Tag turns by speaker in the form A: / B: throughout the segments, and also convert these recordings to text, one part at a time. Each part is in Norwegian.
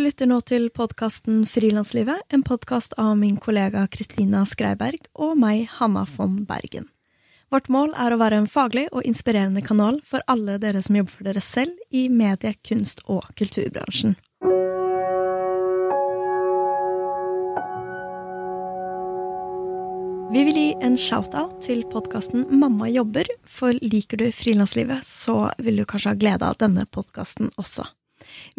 A: Lytter nå til podkasten Frilanslivet, en podkast av min kollega Kristina Skreiberg og meg, Hanna von Bergen. Vårt mål er å være en faglig og inspirerende kanal for alle dere som jobber for dere selv i medie-, kunst- og kulturbransjen. Vi vil gi en shout-out til podkasten Mamma jobber, for liker du frilanslivet, så vil du kanskje ha glede av denne podkasten også.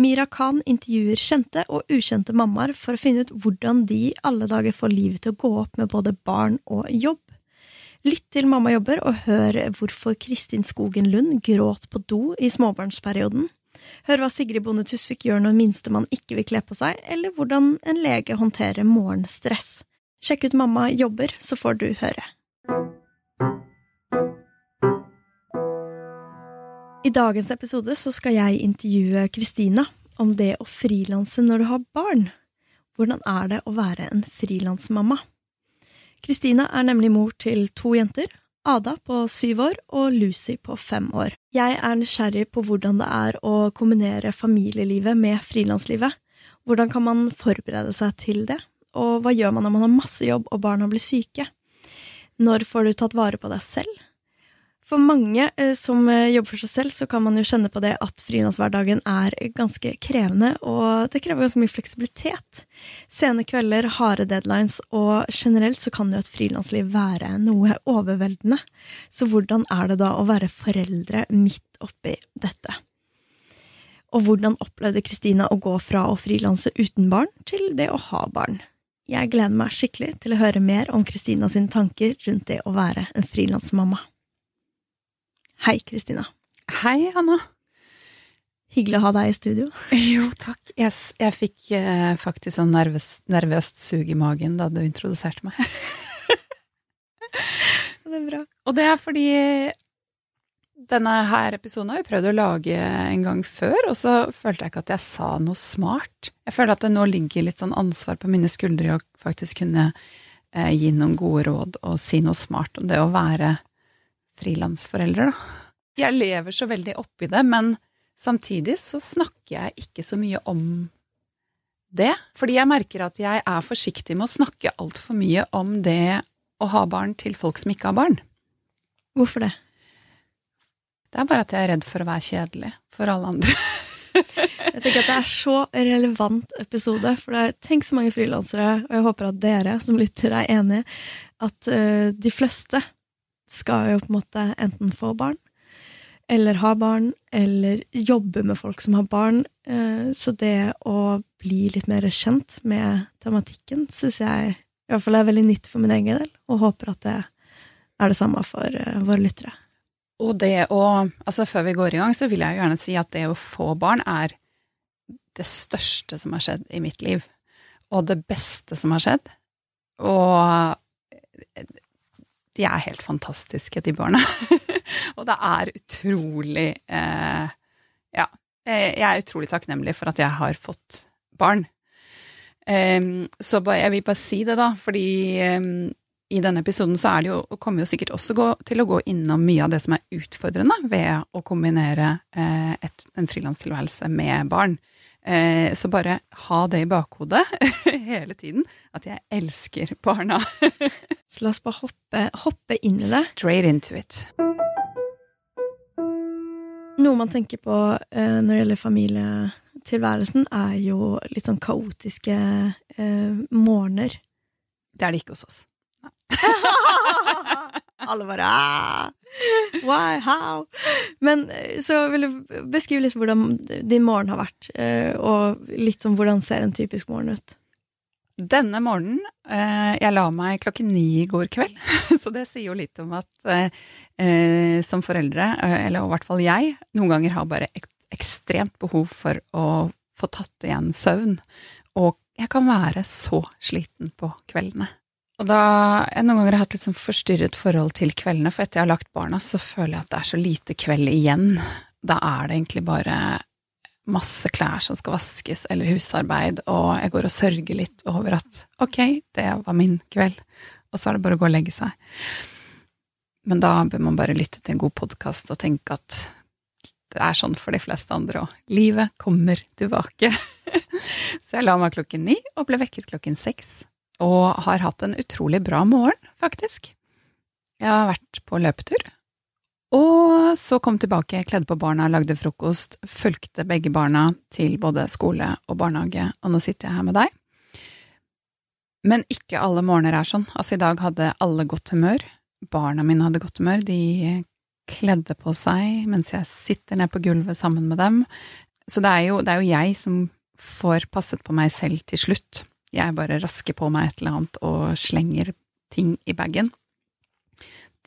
A: Mira Khan intervjuer kjente og ukjente mammaer for å finne ut hvordan de alle dager får livet til å gå opp med både barn og jobb. Lytt til Mamma jobber og hør hvorfor Kristin Skogen Lund gråt på do i småbarnsperioden. Hør hva Sigrid Bonde Tusvik gjør når minstemann ikke vil kle på seg, eller hvordan en lege håndterer morgenstress. Sjekk ut Mamma jobber, så får du høre. I dagens episode så skal jeg intervjue Kristina om det å frilanse når du har barn. Hvordan er det å være en frilansmamma? Kristina er nemlig mor til to jenter, Ada på syv år og Lucy på fem år. Jeg er nysgjerrig på hvordan det er å kombinere familielivet med frilanslivet. Hvordan kan man forberede seg til det, og hva gjør man når man har masse jobb og barna blir syke? Når får du tatt vare på deg selv? For mange eh, som eh, jobber for seg selv, så kan man jo kjenne på det at frilanshverdagen er ganske krevende, og det krever ganske mye fleksibilitet. Sene kvelder, harde deadlines, og generelt så kan jo et frilansliv være noe overveldende. Så hvordan er det da å være foreldre midt oppi dette? Og hvordan opplevde Kristina å gå fra å frilanse uten barn til det å ha barn? Jeg gleder meg skikkelig til å høre mer om Kristina sine tanker rundt det å være en frilansmamma. Hei, Kristina.
B: Hei, Anna.
A: Hyggelig å ha deg i studio.
B: Jo, takk. Jeg, jeg fikk eh, faktisk sånn nervøst, nervøst sug i magen da du introduserte meg.
A: det er bra.
B: Og det er fordi denne her episoden har vi prøvd å lage en gang før, og så følte jeg ikke at jeg sa noe smart. Jeg føler at det nå ligger litt sånn ansvar på mine skuldre å faktisk kunne eh, gi noen gode råd og si noe smart om det å være frilansforelder, da. Jeg lever så veldig oppi det, men samtidig så snakker jeg ikke så mye om det. Fordi jeg merker at jeg er forsiktig med å snakke altfor mye om det å ha barn til folk som ikke har barn.
A: Hvorfor det?
B: Det er bare at jeg er redd for å være kjedelig for alle andre.
A: jeg tenker at det er så relevant episode, for det er, tenk så mange frilansere, og jeg håper at dere som lytter er enige, at uh, de fleste skal jo på en måte enten få barn, eller ha barn, eller jobbe med folk som har barn. Eh, så det å bli litt mer kjent med tematikken syns jeg i hvert fall er veldig nytt for min egen del, og håper at det er det samme for eh, våre lyttere.
B: Og det å Altså, før vi går i gang, så vil jeg gjerne si at det å få barn er det største som har skjedd i mitt liv. Og det beste som har skjedd. Og de er helt fantastiske, de barna. og det er utrolig eh, Ja. Eh, jeg er utrolig takknemlig for at jeg har fått barn. Um, så jeg vil bare si det, da, fordi um, i denne episoden så er det jo, kommer jo sikkert også gå, til å gå innom mye av det som er utfordrende ved å kombinere eh, et, en frilanstilværelse med barn. Eh, så bare ha det i bakhodet hele tiden, at jeg elsker barna.
A: så la oss bare hoppe, hoppe inn i det.
B: Straight into it.
A: Noe man tenker på eh, når det gjelder familietilværelsen, er jo litt sånn kaotiske eh, morgener.
B: Det er det ikke hos oss.
A: Alle bare ah, Why? How? Men eh, så vil du beskrive litt hvordan din morgen har vært, eh, og litt om hvordan ser en typisk morgen ut?
B: Denne morgenen eh, Jeg la meg klokken ni i går kveld, så det sier jo litt om at som foreldre, eller i hvert fall jeg, noen ganger har bare ekstremt behov for å få tatt igjen søvn. Og jeg kan være så sliten på kveldene. Og da jeg noen ganger har hatt litt sånn forstyrret forhold til kveldene, for etter jeg har lagt barna, så føler jeg at det er så lite kveld igjen. Da er det egentlig bare masse klær som skal vaskes, eller husarbeid, og jeg går og sørger litt over at ok, det var min kveld, og så er det bare å gå og legge seg. Men da bør man bare lytte til en god podkast og tenke at det er sånn for de fleste andre òg. Livet kommer tilbake. så jeg la meg klokken ni og ble vekket klokken seks. Og har hatt en utrolig bra morgen, faktisk. Jeg har vært på løpetur. Og så kom tilbake, kledde på barna, lagde frokost, fulgte begge barna til både skole og barnehage, og nå sitter jeg her med deg. Men ikke alle morgener er sånn. Altså, i dag hadde alle godt humør. Barna mine hadde godt humør. De kledde på seg mens jeg sitter ned på gulvet sammen med dem. Så det er jo, det er jo jeg som får passet på meg selv til slutt. Jeg bare rasker på meg et eller annet og slenger ting i bagen.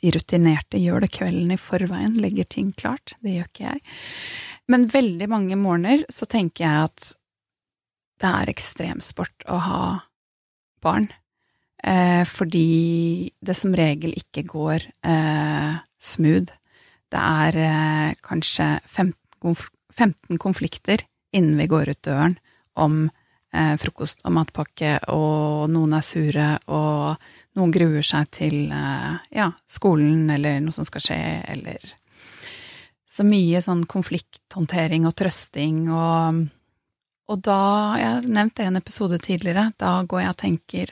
B: De rutinerte gjør det kvelden i forveien, legger ting klart. Det gjør ikke jeg. Men veldig mange morgener så tenker jeg at det er ekstremsport å ha barn. Eh, fordi det som regel ikke går eh, smooth. Det er eh, kanskje 15, 15, konflikter innen vi går ut døren om eh, frokost og matpakke, og noen er sure, og noen gruer seg til eh, ja, skolen eller noe som skal skje, eller Så mye sånn konflikthåndtering og trøsting og Og da Jeg har nevnt det i en episode tidligere. Da går jeg og tenker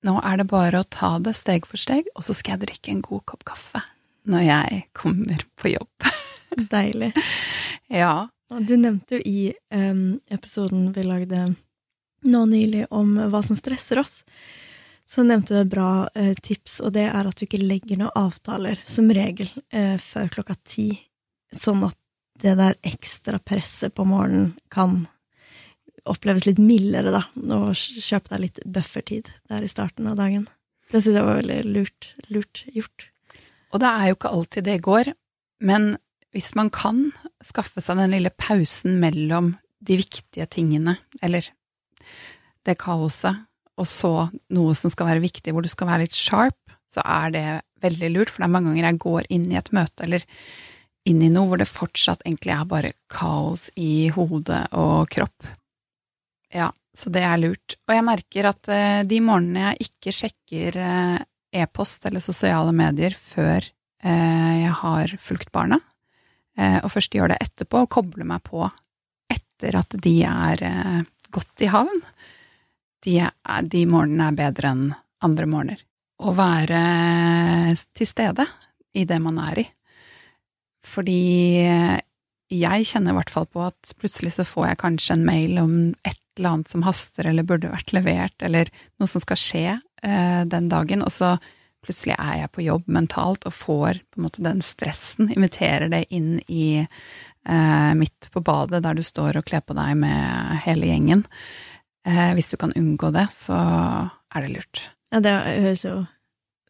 B: nå er det bare å ta det steg for steg, og så skal jeg drikke en god kopp kaffe når jeg kommer på jobb.
A: Deilig.
B: Ja.
A: Du nevnte jo i um, episoden vi lagde nå nylig om hva som stresser oss, så nevnte du et bra uh, tips, og det er at du ikke legger noen avtaler, som regel, uh, før klokka ti, sånn at det der ekstra presset på morgenen kan oppleves litt mildere, da, og kjøpe deg litt buffertid der i starten av dagen. Det syns jeg var veldig lurt, lurt gjort.
B: Og det er jo ikke alltid det går, men hvis man kan skaffe seg den lille pausen mellom de viktige tingene, eller det kaoset, og så noe som skal være viktig, hvor du skal være litt sharp, så er det veldig lurt, for det er mange ganger jeg går inn i et møte eller inn i noe hvor det fortsatt egentlig er bare kaos i hode og kropp. Ja, så det er lurt. Og jeg merker at eh, de morgenene jeg ikke sjekker eh, e-post eller sosiale medier før eh, jeg har fulgt barna, og først gjør det etterpå og kobler meg på etter at de er eh, godt i havn. De, er, de morgenene er bedre enn andre morgener. Å være til stede i det man er i. Fordi jeg kjenner i hvert fall på at plutselig så får jeg kanskje en mail om et eller annet som haster eller burde vært levert, eller noe som skal skje eh, den dagen, og så plutselig er jeg på jobb mentalt og får på en måte den stressen, inviterer det inn i eh, midt på badet der du står og kler på deg med hele gjengen. Eh, hvis du kan unngå det, så er det lurt.
A: Ja, det høres jo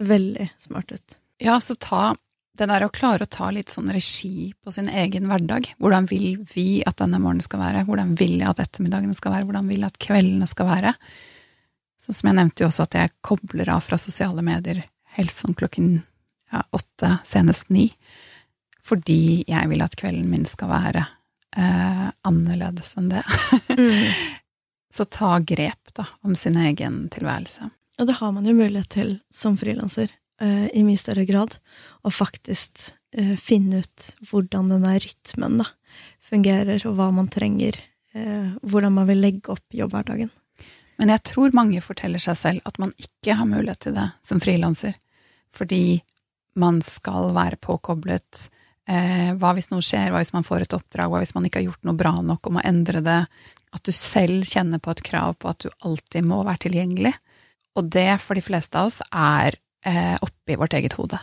A: veldig smart ut.
B: Ja, så ta det der å klare å ta litt sånn regi på sin egen hverdag. Hvordan vil vi at denne morgenen skal være? Hvordan vil jeg at ettermiddagene skal være? Hvordan vil jeg at kveldene skal være? Sånn som jeg nevnte jo også at jeg kobler av fra sosiale medier helst sånn klokken ja, åtte, senest ni. Fordi jeg vil at kvelden min skal være eh, annerledes enn det. mm. Så ta grep, da, om sin egen tilværelse.
A: Og det har man jo mulighet til som frilanser eh, i mye større grad, å faktisk eh, finne ut hvordan den der rytmen da, fungerer, og hva man trenger, uh, hvordan man vil legge opp jobbhverdagen.
B: Men jeg tror mange forteller seg selv at man ikke har mulighet til det som frilanser, fordi man skal være påkoblet. hva hvis noe skjer, hva hvis man får et oppdrag, hva hvis man ikke har gjort noe bra nok og må endre det? At du selv kjenner på et krav på at du alltid må være tilgjengelig. Og det, for de fleste av oss, er eh, oppi vårt eget hode.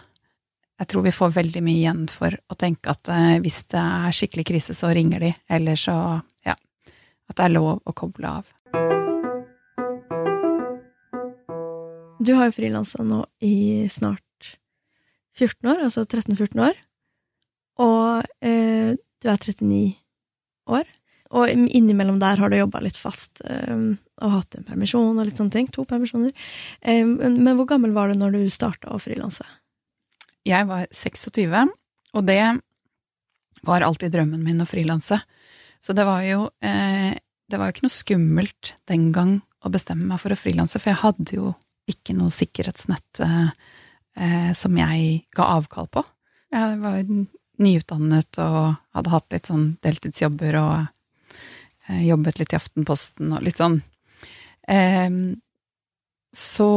B: Jeg tror vi får veldig mye igjen for å tenke at eh, hvis det er skikkelig krise, så ringer de, eller så ja, at det er lov å koble av.
A: Du har jo frilansa nå i snart 14 år, altså 13-14 år, og eh, du er 39 år. Og innimellom der har du jobba litt fast um, og hatt en permisjon og litt sånne ting. To permisjoner. Um, men hvor gammel var du når du starta å frilanse?
B: Jeg var 26, og det var alltid drømmen min å frilanse. Så det var jo eh, Det var jo ikke noe skummelt den gang å bestemme meg for å frilanse, for jeg hadde jo ikke noe sikkerhetsnett eh, eh, som jeg ga avkall på. Jeg var nyutdannet og hadde hatt litt sånn deltidsjobber og eh, jobbet litt i Aftenposten og litt sånn. Eh, så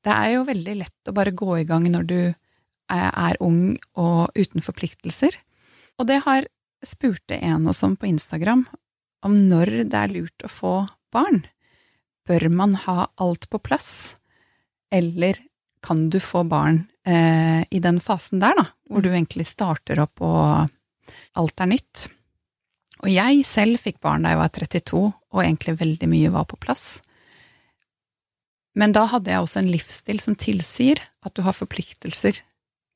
B: det er jo veldig lett å bare gå i gang når du er, er ung og uten forpliktelser. Og det har spurte en og sånn på Instagram om når det er lurt å få barn. Bør man ha alt på plass, eller kan du få barn eh, i den fasen der, da, hvor du egentlig starter opp og alt er nytt? Og jeg selv fikk barn da jeg var 32, og egentlig veldig mye var på plass. Men da hadde jeg også en livsstil som tilsier at du har forpliktelser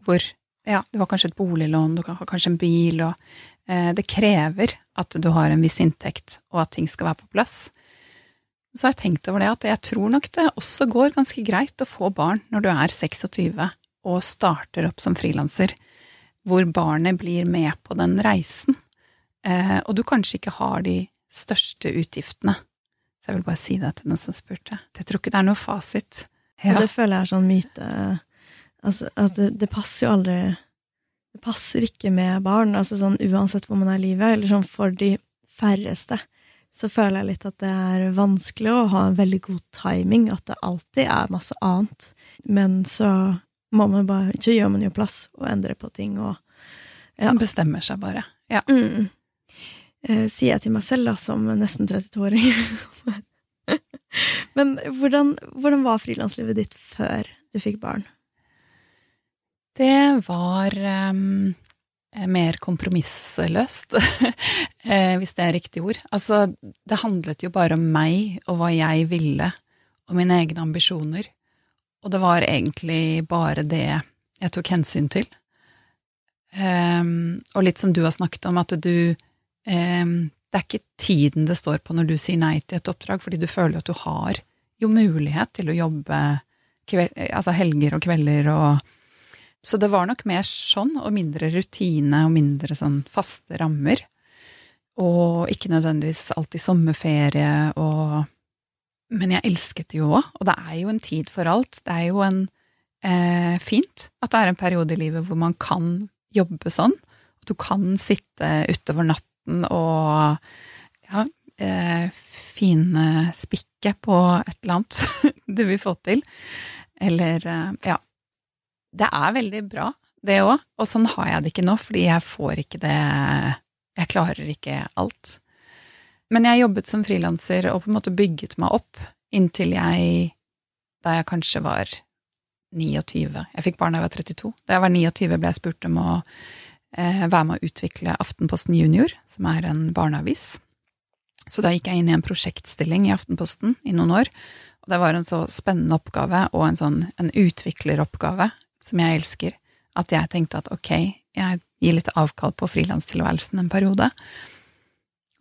B: hvor ja, du har kanskje et boliglån, du har kanskje en bil, og eh, det krever at du har en viss inntekt, og at ting skal være på plass. Så har jeg tenkt over det at jeg tror nok det også går ganske greit å få barn når du er 26 og starter opp som frilanser, hvor barnet blir med på den reisen, eh, og du kanskje ikke har de største utgiftene. Så jeg vil bare si det til den som spurte. Jeg tror ikke det er noe fasit.
A: Ja. Og det føler jeg er sånn myte Altså, at det, det, passer jo aldri Det passer ikke med barn, altså sånn uansett hvor man er i livet, eller sånn for de færreste, så føler jeg litt at det er vanskelig å ha en veldig god timing, at det alltid er masse annet. Men så må man bare Så gjør man jo plass og endrer på ting og
B: ja. Man bestemmer seg bare. Ja.
A: Mm. Eh, sier jeg til meg selv, da, som nesten 32-åring. Men hvordan, hvordan var frilanslivet ditt før du fikk barn?
B: Det var um, mer kompromissløst, eh, hvis det er riktig ord. Altså, det handlet jo bare om meg og hva jeg ville, og mine egne ambisjoner. Og det var egentlig bare det jeg tok hensyn til. Um, og litt som du har snakket om, at du um, Det er ikke tiden det står på når du sier nei til et oppdrag, fordi du føler at du har jo mulighet til å jobbe kveld, altså helger og kvelder og så det var nok mer sånn, og mindre rutine og mindre sånn faste rammer. Og ikke nødvendigvis alltid sommerferie og Men jeg elsket det jo òg, og det er jo en tid for alt. Det er jo en eh, fint at det er en periode i livet hvor man kan jobbe sånn. Du kan sitte utover natten og ja, eh, fine spikke på et eller annet du vil få til. Eller eh, ja, det er veldig bra, det òg. Og sånn har jeg det ikke nå, fordi jeg får ikke det Jeg klarer ikke alt. Men jeg jobbet som frilanser og på en måte bygget meg opp inntil jeg Da jeg kanskje var 29. Jeg fikk barn da jeg var 32. Da jeg var 29, ble jeg spurt om å eh, være med å utvikle Aftenposten Junior, som er en barneavis. Så da gikk jeg inn i en prosjektstilling i Aftenposten i noen år. Og det var en så spennende oppgave, og en sånn en utvikleroppgave, som jeg elsker, at jeg tenkte at ok, jeg gir litt avkall på frilanstilværelsen en periode.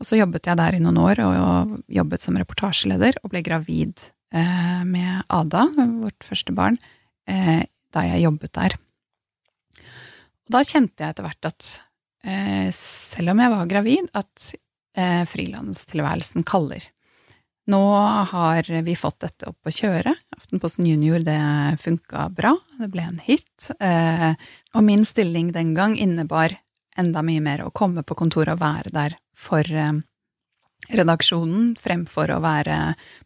B: Og så jobbet jeg der i noen år, og jobbet som reportasjeleder, og ble gravid eh, med Ada, vårt første barn, eh, da jeg jobbet der. Og da kjente jeg etter hvert at eh, selv om jeg var gravid, at frilanstilværelsen kaller. Nå har vi fått dette opp å kjøre. Aftenposten Junior, det funka bra. Det ble en hit. Eh, og min stilling den gang innebar enda mye mer å komme på kontoret og være der for eh, redaksjonen, fremfor å være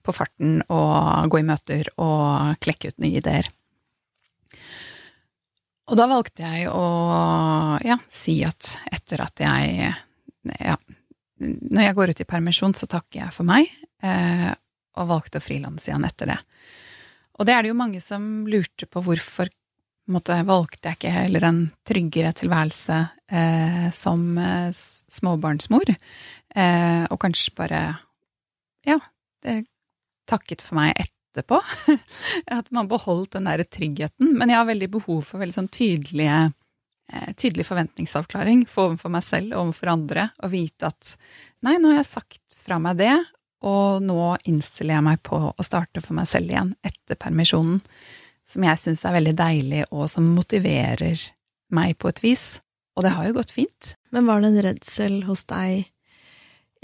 B: på farten og gå i møter og klekke ut nye ideer. Og da valgte jeg å ja, si at etter at jeg ja, når jeg går ut i permisjon, så takker jeg for meg, og valgte å frilanse igjen etter det. Og det er det jo mange som lurte på hvorfor måtte, valgte jeg ikke heller en tryggere tilværelse eh, som eh, småbarnsmor, eh, og kanskje bare ja, det, takket for meg etterpå. At man beholdt den der tryggheten. Men jeg har veldig behov for veldig sånn tydelige eh, tydelig forventningsavklaring for overfor meg selv og overfor andre, og vite at nei, nå har jeg sagt fra meg det, og nå innstiller jeg meg på å starte for meg selv igjen etter permisjonen, som jeg syns er veldig deilig, og som motiverer meg på et vis. Og det har jo gått fint.
A: Men var det en redsel hos deg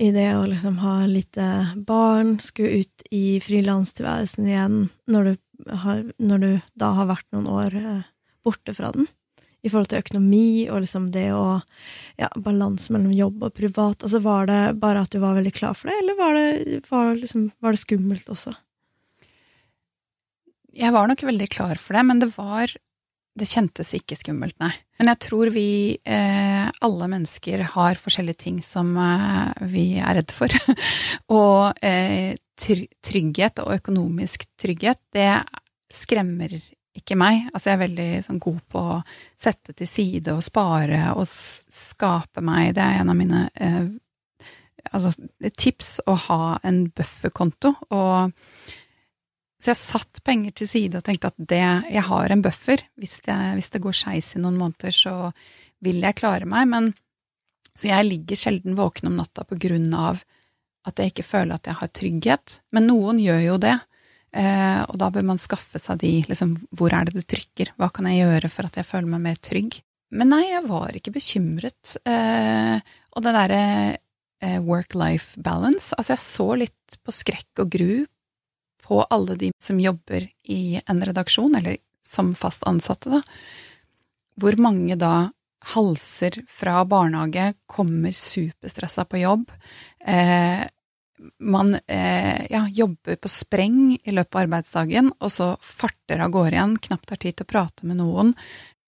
A: i det å liksom ha lite barn, skulle ut i frilanstilværelsen igjen, når du, har, når du da har vært noen år eh, borte fra den? I forhold til økonomi og liksom det å ja, Balanse mellom jobb og privat. Altså Var det bare at du var veldig klar for det, eller var det, var liksom, var det skummelt også?
B: Jeg var nok veldig klar for det, men det var Det kjentes ikke skummelt, nei. Men jeg tror vi eh, alle mennesker har forskjellige ting som eh, vi er redd for. og eh, trygghet og økonomisk trygghet, det skremmer ikke meg. Altså, jeg er veldig sånn, god på å sette til side og spare og skape meg. Det er en av mine eh, altså, tips å ha en bufferkonto. Og, så jeg satt penger til side og tenkte at det, jeg har en buffer. Hvis det, hvis det går skeis i noen måneder, så vil jeg klare meg. Men, så jeg ligger sjelden våken om natta på grunn av at jeg ikke føler at jeg har trygghet. Men noen gjør jo det. Eh, og da bør man skaffe seg de liksom, Hvor er det det trykker? Hva kan jeg gjøre for at jeg føler meg mer trygg? Men nei, jeg var ikke bekymret. Eh, og det derre eh, work-life balance Altså, jeg så litt på skrekk og gru på alle de som jobber i en redaksjon, eller som fast ansatte, da. Hvor mange da halser fra barnehage, kommer superstressa på jobb, eh, man eh, ja, jobber på spreng i løpet av arbeidsdagen, og så farter av gårde igjen, knapt har tid til å prate med noen,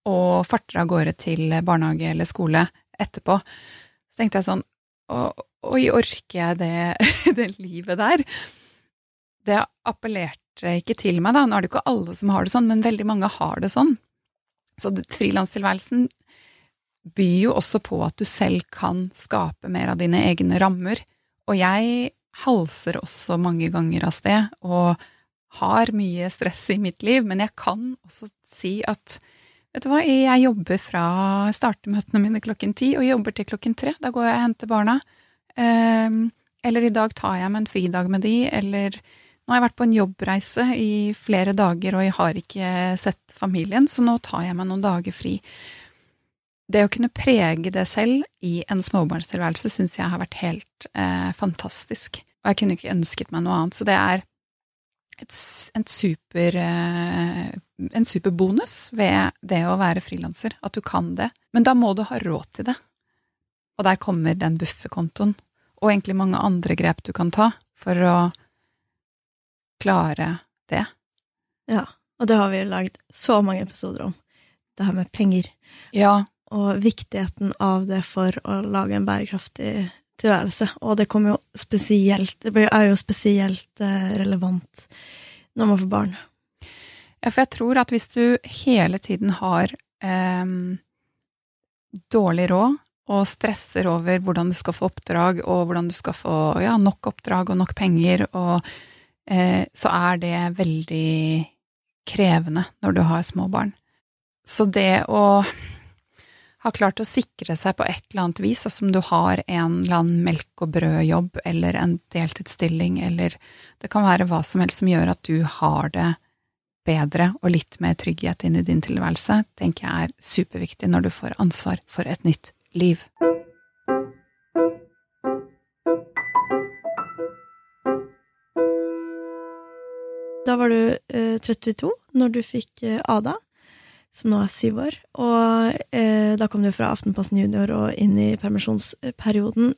B: og farter av gårde til barnehage eller skole etterpå. Så tenkte jeg sånn Oi, orker jeg det, det livet der? Det appellerte ikke til meg, da. Nå er det ikke alle som har det sånn, men veldig mange har det sånn. Så frilanstilværelsen byr jo også på at du selv kan skape mer av dine egne rammer. Og jeg halser også mange ganger av sted og har mye stress i mitt liv, men jeg kan også si at Vet du hva, jeg jobber fra jeg starter møtene mine klokken ti og jobber til klokken tre. Da går jeg og henter barna. Um, eller i dag tar jeg meg en fridag med de, eller nå har jeg vært på en jobbreise i flere dager og jeg har ikke sett familien, så nå tar jeg meg noen dager fri. Det å kunne prege det selv i en småbarnstilværelse syns jeg har vært helt eh, fantastisk. Og jeg kunne ikke ønsket meg noe annet. Så det er et, en, super, eh, en superbonus ved det å være frilanser, at du kan det. Men da må du ha råd til det. Og der kommer den bufferkontoen, og egentlig mange andre grep du kan ta for å klare det.
A: Ja, og det har vi lagd så mange episoder om. Det her med penger.
B: Ja.
A: Og viktigheten av det for å lage en bærekraftig tilværelse. Og det kommer jo spesielt Det er jo spesielt eh, relevant når man får barn.
B: Ja, for jeg tror at hvis du hele tiden har eh, dårlig råd og stresser over hvordan du skal få oppdrag, og hvordan du skal få ja, nok oppdrag og nok penger, og eh, så er det veldig krevende når du har små barn. Så det å har klart å sikre seg på et eller annet vis, altså om du har en eller annen melk og brød-jobb eller en deltidsstilling eller det kan være hva som helst som gjør at du har det bedre og litt mer trygghet inn i din tilværelse, tenker jeg er superviktig når du får ansvar for et nytt liv.
A: Da var du eh, 32 når du fikk eh, Ada som nå er syv år. Og eh, da kom du fra Aftenposten Junior og inn i permisjonsperioden.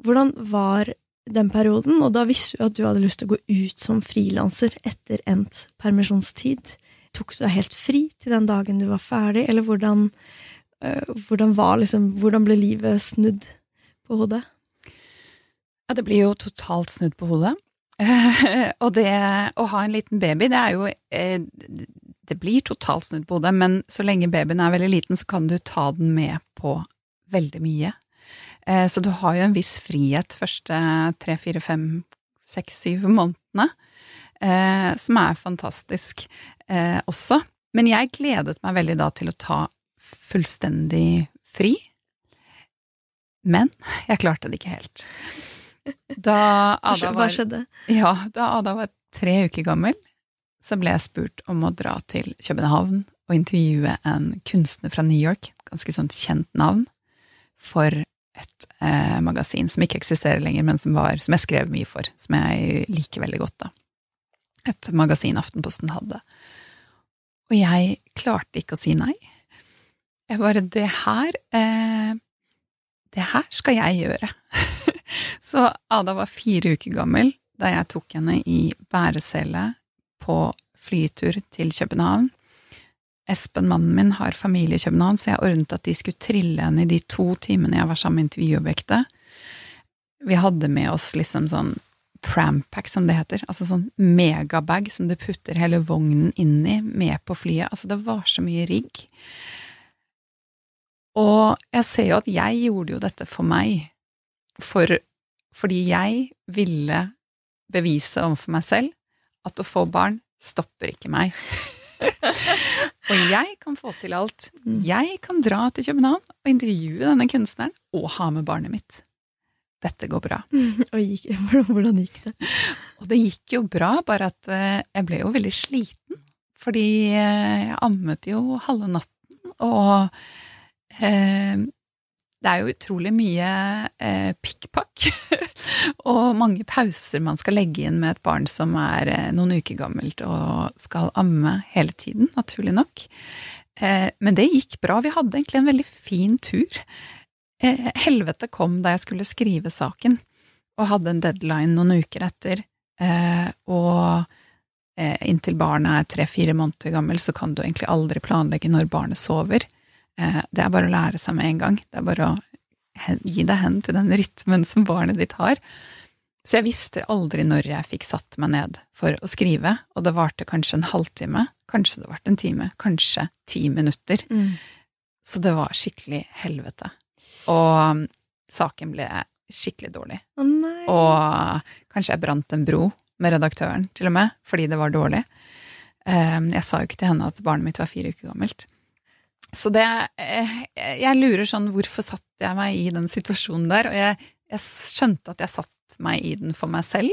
A: Hvordan var den perioden? Og da visste du at du hadde lyst til å gå ut som frilanser etter endt permisjonstid. Tok du deg helt fri til den dagen du var ferdig, eller hvordan, eh, hvordan, var, liksom, hvordan ble livet snudd på hodet?
B: Ja, det blir jo totalt snudd på hodet. og det å ha en liten baby, det er jo eh, det blir totalt snudd på hodet, men så lenge babyen er veldig liten, så kan du ta den med på veldig mye. Eh, så du har jo en viss frihet første tre, fire, fem, seks, syv månedene, eh, som er fantastisk eh, også. Men jeg gledet meg veldig da til å ta fullstendig fri. Men jeg klarte det ikke helt. Da
A: Ada var?
B: Ja, da Ada var tre uker gammel, så ble jeg spurt om å dra til København og intervjue en kunstner fra New York, ganske sånt kjent navn, for et eh, magasin som ikke eksisterer lenger, men som, var, som jeg skrev mye for, som jeg liker veldig godt, da. Et magasin Aftenposten hadde. Og jeg klarte ikke å si nei. Jeg bare Det her eh, Det her skal jeg gjøre. så Ada var fire uker gammel da jeg tok henne i bæresele på flytur til København. Espen, mannen min, har familie i København, så jeg ordnet at de skulle trille henne i de to timene jeg var sammen med intervjuobjektet. Vi hadde med oss liksom sånn prampack, som det heter, altså sånn megabag som du putter hele vognen inn i, med på flyet. Altså, det var så mye rigg. Og jeg ser jo at jeg gjorde jo dette for meg, for, fordi jeg ville bevise overfor meg selv at å få barn stopper ikke meg. og jeg kan få til alt. Jeg kan dra til København og intervjue denne kunstneren og ha med barnet mitt. Dette går bra.
A: Og gikk, hvordan gikk det?
B: Og det gikk jo bra, bare at eh, jeg ble jo veldig sliten. Fordi eh, jeg ammet jo halve natten, og eh, det er jo utrolig mye eh, pikkpakk og mange pauser man skal legge inn med et barn som er eh, noen uker gammelt og skal amme hele tiden, naturlig nok. Eh, men det gikk bra. Vi hadde egentlig en veldig fin tur. Eh, helvete kom da jeg skulle skrive saken, og hadde en deadline noen uker etter. Eh, og eh, inntil barnet er tre–fire måneder gammel, så kan du egentlig aldri planlegge når barnet sover. Eh, det er bare å lære seg med en gang. Det er bare å gi deg hen til den rytmen som barnet ditt har. Så jeg visste aldri når jeg fikk satt meg ned for å skrive, og det varte kanskje en halvtime, kanskje det varte en time, kanskje ti minutter.
A: Mm.
B: Så det var skikkelig helvete. Og saken ble skikkelig dårlig.
A: Å nei.
B: Og kanskje jeg brant en bro med redaktøren, til og med, fordi det var dårlig. Um, Jeg sa jo ikke til henne at barnet mitt var fire uker gammelt. Så det eh, Jeg lurer sånn, hvorfor satte jeg meg i den situasjonen der? Og jeg, jeg skjønte at jeg satte meg i den for meg selv,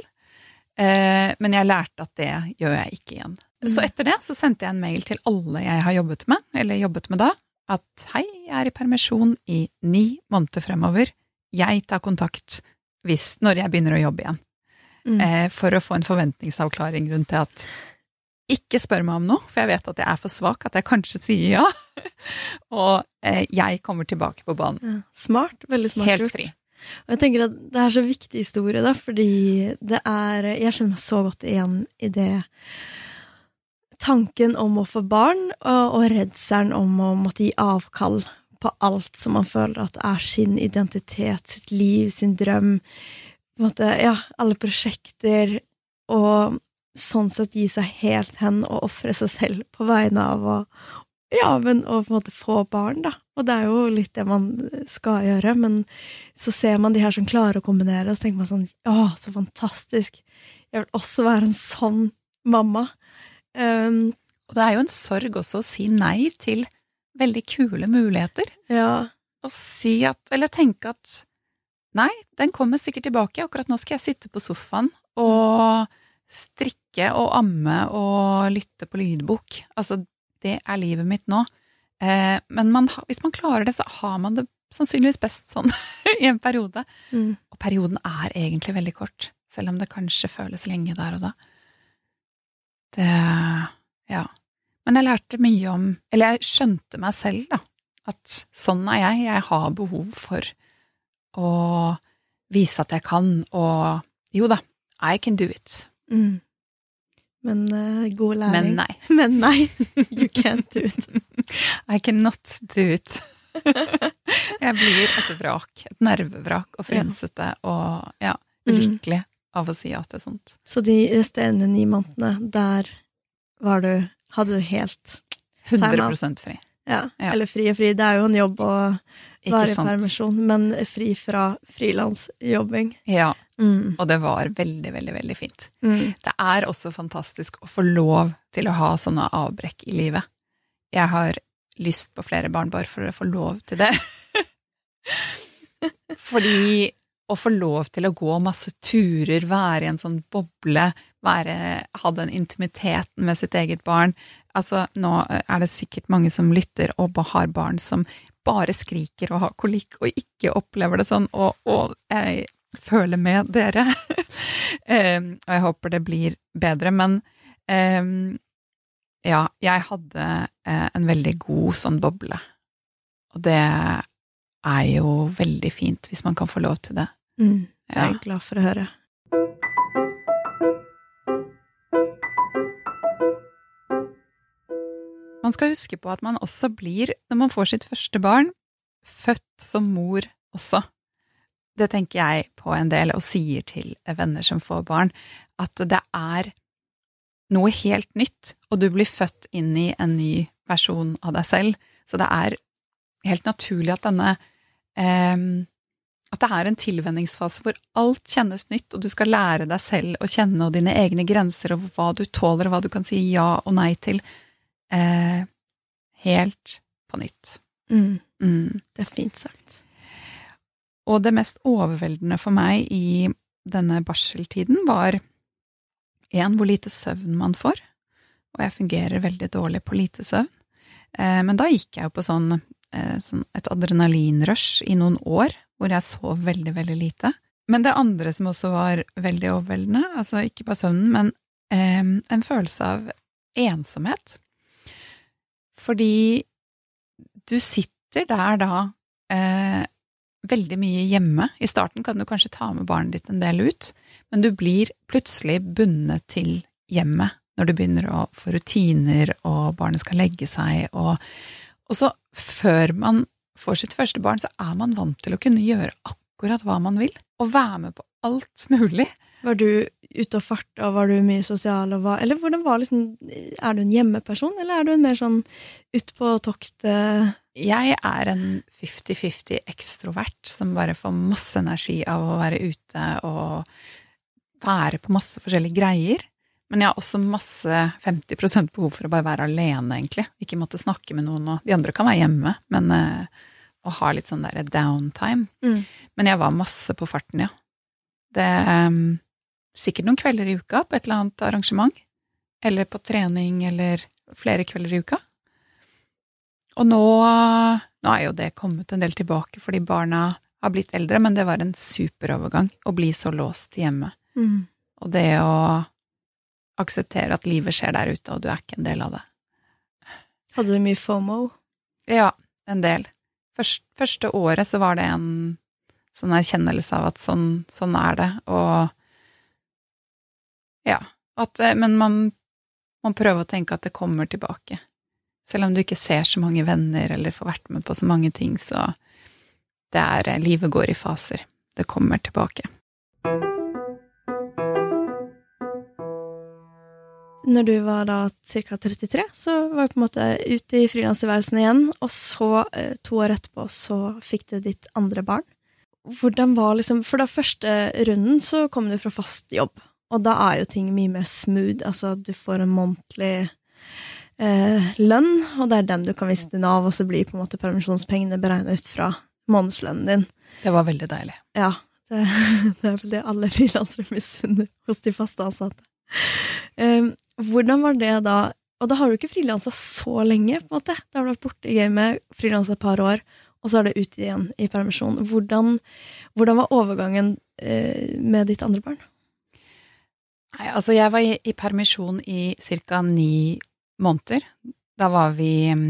B: eh, men jeg lærte at det gjør jeg ikke igjen. Så etter det så sendte jeg en mail til alle jeg har jobbet med, eller jobbet med da, at hei, jeg er i permisjon i ni måneder fremover. Jeg tar kontakt hvis, når jeg begynner å jobbe igjen.
A: Mm.
B: Eh, for å få en forventningsavklaring rundt det at ikke spør meg om noe, for jeg vet at jeg er for svak, at jeg kanskje sier ja. Og eh, jeg kommer tilbake på banen.
A: Ja. Smart. Veldig smart
B: Helt fri.
A: Og jeg tenker at det er så viktig historie, da, fordi det er Jeg kjenner meg så godt igjen i det Tanken om å få barn, og, og redselen om å måtte gi avkall på alt som man føler at er sin identitet, sitt liv, sin drøm. På en måte, ja, alle prosjekter, og sånn sett gi seg helt hen og ofre seg selv på vegne av å ja, men å på en måte få barn, da. Og det er jo litt det man skal gjøre, men så ser man de her som klarer å kombinere, og så tenker man sånn Å, så fantastisk. Jeg vil også være en sånn mamma. Um,
B: Og det er jo en sorg også å si nei til veldig kule muligheter.
A: ja.
B: Å si at, eller tenke at nei, den kommer sikkert tilbake, akkurat nå skal jeg sitte på sofaen og strikke og amme og lytte på lydbok. Altså, det er livet mitt nå. Eh, men man, hvis man klarer det, så har man det sannsynligvis best sånn i en periode.
A: Mm.
B: Og perioden er egentlig veldig kort, selv om det kanskje føles lenge der og da. Det Ja. Men jeg lærte mye om Eller jeg skjønte meg selv, da. At sånn er jeg. Jeg har behov for å vise at jeg kan, og jo da, I can do it.
A: Mm. Men uh, god
B: Men
A: læring.
B: nei.
A: Men nei, you can't do it.
B: I cannot do it. jeg blir et vrak. Et nervevrak og frensete og ja,
A: Mm.
B: av å si ja til sånt.
A: Så de resterende ni månedene, der var du Hadde du helt
B: 100% fri.
A: Ja,
B: Ja.
A: eller fri og fri. Det er jo en jobb å være i permisjon, men fri fra frilansjobbing.
B: Ja,
A: Mm.
B: og det var veldig, veldig, veldig fint.
A: Mm.
B: Det er også fantastisk å få lov til å ha sånne avbrekk i livet. Jeg har lyst på flere barn bare for å få lov til det. Fordi å få lov til å gå masse turer, være i en sånn boble, være, ha den intimiteten med sitt eget barn Altså, nå er det sikkert mange som lytter og har barn som bare skriker og har kolikk og ikke opplever det sånn, og, og jeg føler med dere. Em, og jeg håper det blir bedre, men em, ja, jeg hadde eh, en veldig god sånn boble Og det er jo veldig fint hvis man kan få lov til det.
A: Mm, det er
B: Ja.
A: glad for å høre.
B: Man skal huske på at man også blir, når man får sitt første barn, født som mor også. Det tenker jeg på en del, og sier til venner som får barn, at det er noe helt nytt, og du blir født inn i en ny versjon av deg selv. Så det er helt naturlig at denne eh, At det er en tilvenningsfase hvor alt kjennes nytt, og du skal lære deg selv å kjenne og dine egne grenser, og hva du tåler, og hva du kan si ja og nei til eh, helt på nytt.
A: Mm,
B: Mm.
A: det er fint sagt.
B: Og det mest overveldende for meg i denne barseltiden var én hvor lite søvn man får, og jeg fungerer veldig dårlig på lite søvn. Eh, men da gikk jeg jo på sånn, eh, sånn et adrenalinrush i noen år, hvor jeg sov veldig, veldig lite. Men det andre som også var veldig overveldende, altså ikke bare søvnen, men eh, en følelse av ensomhet. Fordi du sitter der da eh, veldig mye hjemme. I starten kan du kanskje ta med barnet ditt en del ut, men du blir plutselig bundet til hjemmet når du begynner å få rutiner, og barnet skal legge seg, og, og så før man får sitt første barn, så er man vant til å kunne gjøre akkurat hva man vil, og være med på alt mulig.
A: Var du ute og farta, og var du mye sosial, og hva, eller hvordan var liksom Er du en hjemmeperson, eller er du en mer sånn ut på tokt eh,
B: Jeg er en 50-50 ekstrovert som bare får masse energi av å være ute og være på masse forskjellige greier. Men jeg har også masse 50% behov for å bare være alene, egentlig. Ikke måtte snakke med noen, og de andre kan være hjemme, men eh, å ha litt sånn der downtime.
A: Mm.
B: Men jeg var masse på farten, ja. Det um, Sikkert noen kvelder i uka på et eller annet arrangement. Eller på trening, eller flere kvelder i uka. Og nå, nå er jo det kommet en del tilbake fordi barna har blitt eldre, men det var en superovergang å bli så låst hjemme.
A: Mm.
B: Og det å akseptere at livet skjer der ute, og du er ikke en del av det.
A: Hadde du mye FOMO?
B: Ja, en del. Først, første året så var det en sånn erkjennelse av at sånn, sånn er det, og ja. At, eh, men man, man prøver å tenke at det kommer tilbake. Selv om du ikke ser så mange venner eller får vært med på så mange ting, så det er eh, Livet går i faser. Det kommer tilbake.
A: Når du var da ca. 33, så var du på en måte ute i frilanstilværelsen igjen, og så, eh, to år etterpå, så fikk du ditt andre barn. Hvordan var liksom For da første runden så kom du fra fast jobb, og da er jo ting mye mer smooth. Altså, du får en månedlig eh, lønn, og det er den du kan vise til Nav, og så blir på en måte permisjonspengene beregna ut fra månedslønnen din.
B: Det var veldig deilig.
A: Ja, det, det er vel det alle frilansere misunner hos de faste ansatte. Um, hvordan var det da Og da har du ikke frilansa så lenge, på en måte. Da har du vært borte i gamet, frilansa et par år, og så er det ut igjen i permisjon. Hvordan, hvordan var overgangen eh, med ditt andre barn?
B: Nei, altså jeg var i, i permisjon i ca. ni måneder. Da var vi mm,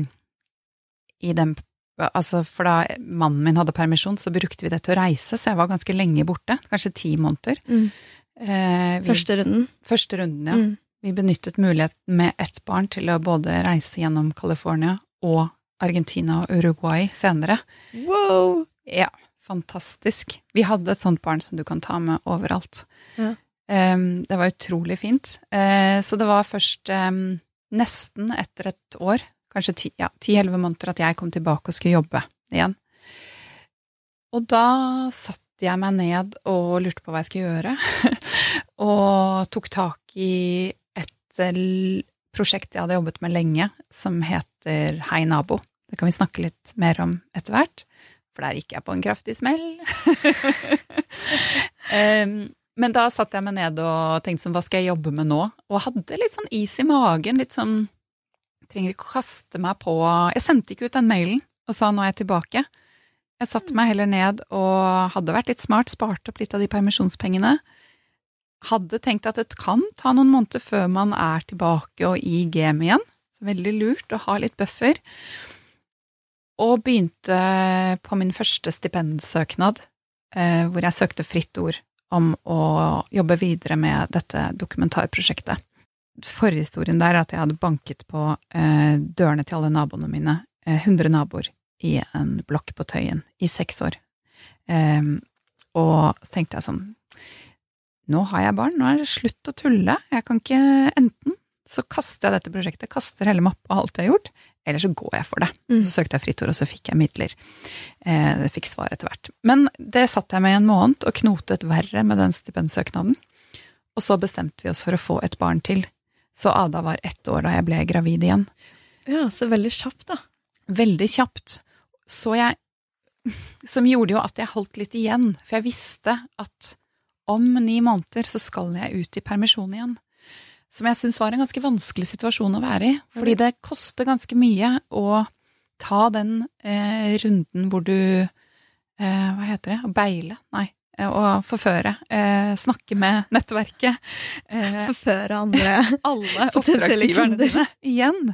B: i den Altså, for da mannen min hadde permisjon, så brukte vi det til å reise, så jeg var ganske lenge borte. Kanskje ti måneder. Eh, vi,
A: Første runden.
B: første runden, ja.
A: Mm.
B: Vi benyttet muligheten med ett barn til å både reise gjennom California og Argentina og Uruguay senere.
A: Wow!
B: Ja, fantastisk. Vi hadde et sånt barn som du kan ta med overalt.
A: Ja.
B: Um, det var utrolig fint. Uh, så det var først um, nesten etter et år, kanskje ti-elleve ja, 10-11 måneder, at jeg kom tilbake og skulle jobbe igjen. Og da satte jeg meg ned og lurte på hva jeg skulle gjøre, og tok tak i eh, prosjekt jeg hadde jobbet med lenge, som heter Hei nabo. Det kan vi snakke litt mer om etter hvert, for der gikk jeg på en kraftig smell. um, men da satt jeg meg ned og tenkte sånn, hva skal jeg jobbe med nå? Og hadde litt sånn is i magen, litt sånn Trenger ikke å kaste meg på Jeg sendte ikke ut den mailen og sa nå er jeg tilbake. Jeg satte meg heller ned og hadde vært litt smart, spart opp litt av de permisjonspengene. Hadde tenkt at det kan ta noen måneder før man er tilbake og i gamet igjen. Så veldig lurt å ha litt buffer. og begynte på min første stipendsøknad, eh, hvor jeg søkte Fritt Ord om å jobbe videre med dette dokumentarprosjektet. Forhistorien der er at jeg hadde banket på eh, dørene til alle naboene mine, eh, 100 naboer, i en blokk på Tøyen i seks år. Eh, og så tenkte jeg sånn Nå har jeg barn, nå er det slutt å tulle. Jeg kan ikke Enten så kaster jeg dette prosjektet, kaster hele mappa og alt jeg har gjort, eller så går jeg for det.
A: Mm.
B: Så søkte jeg fritt ord, og så fikk jeg midler. Eh, jeg fikk svar etter hvert. Men det satt jeg med i en måned, og knotet verre med den stipendsøknaden. Og så bestemte vi oss for å få et barn til. Så Ada var ett år da jeg ble gravid igjen.
A: Ja, så veldig kjapt, da.
B: Veldig kjapt. Så jeg Som gjorde jo at jeg holdt litt igjen, for jeg visste at om ni måneder så skal jeg ut i permisjon igjen. Som jeg syns var en ganske vanskelig situasjon å være i. Fordi det koster ganske mye å ta den eh, runden hvor du eh, Hva heter det? Beile? Nei. eh, Å forføre. Eh, snakke med nettverket. Eh,
A: Forføre andre.
B: alle oppdragsgiverne dine igjen.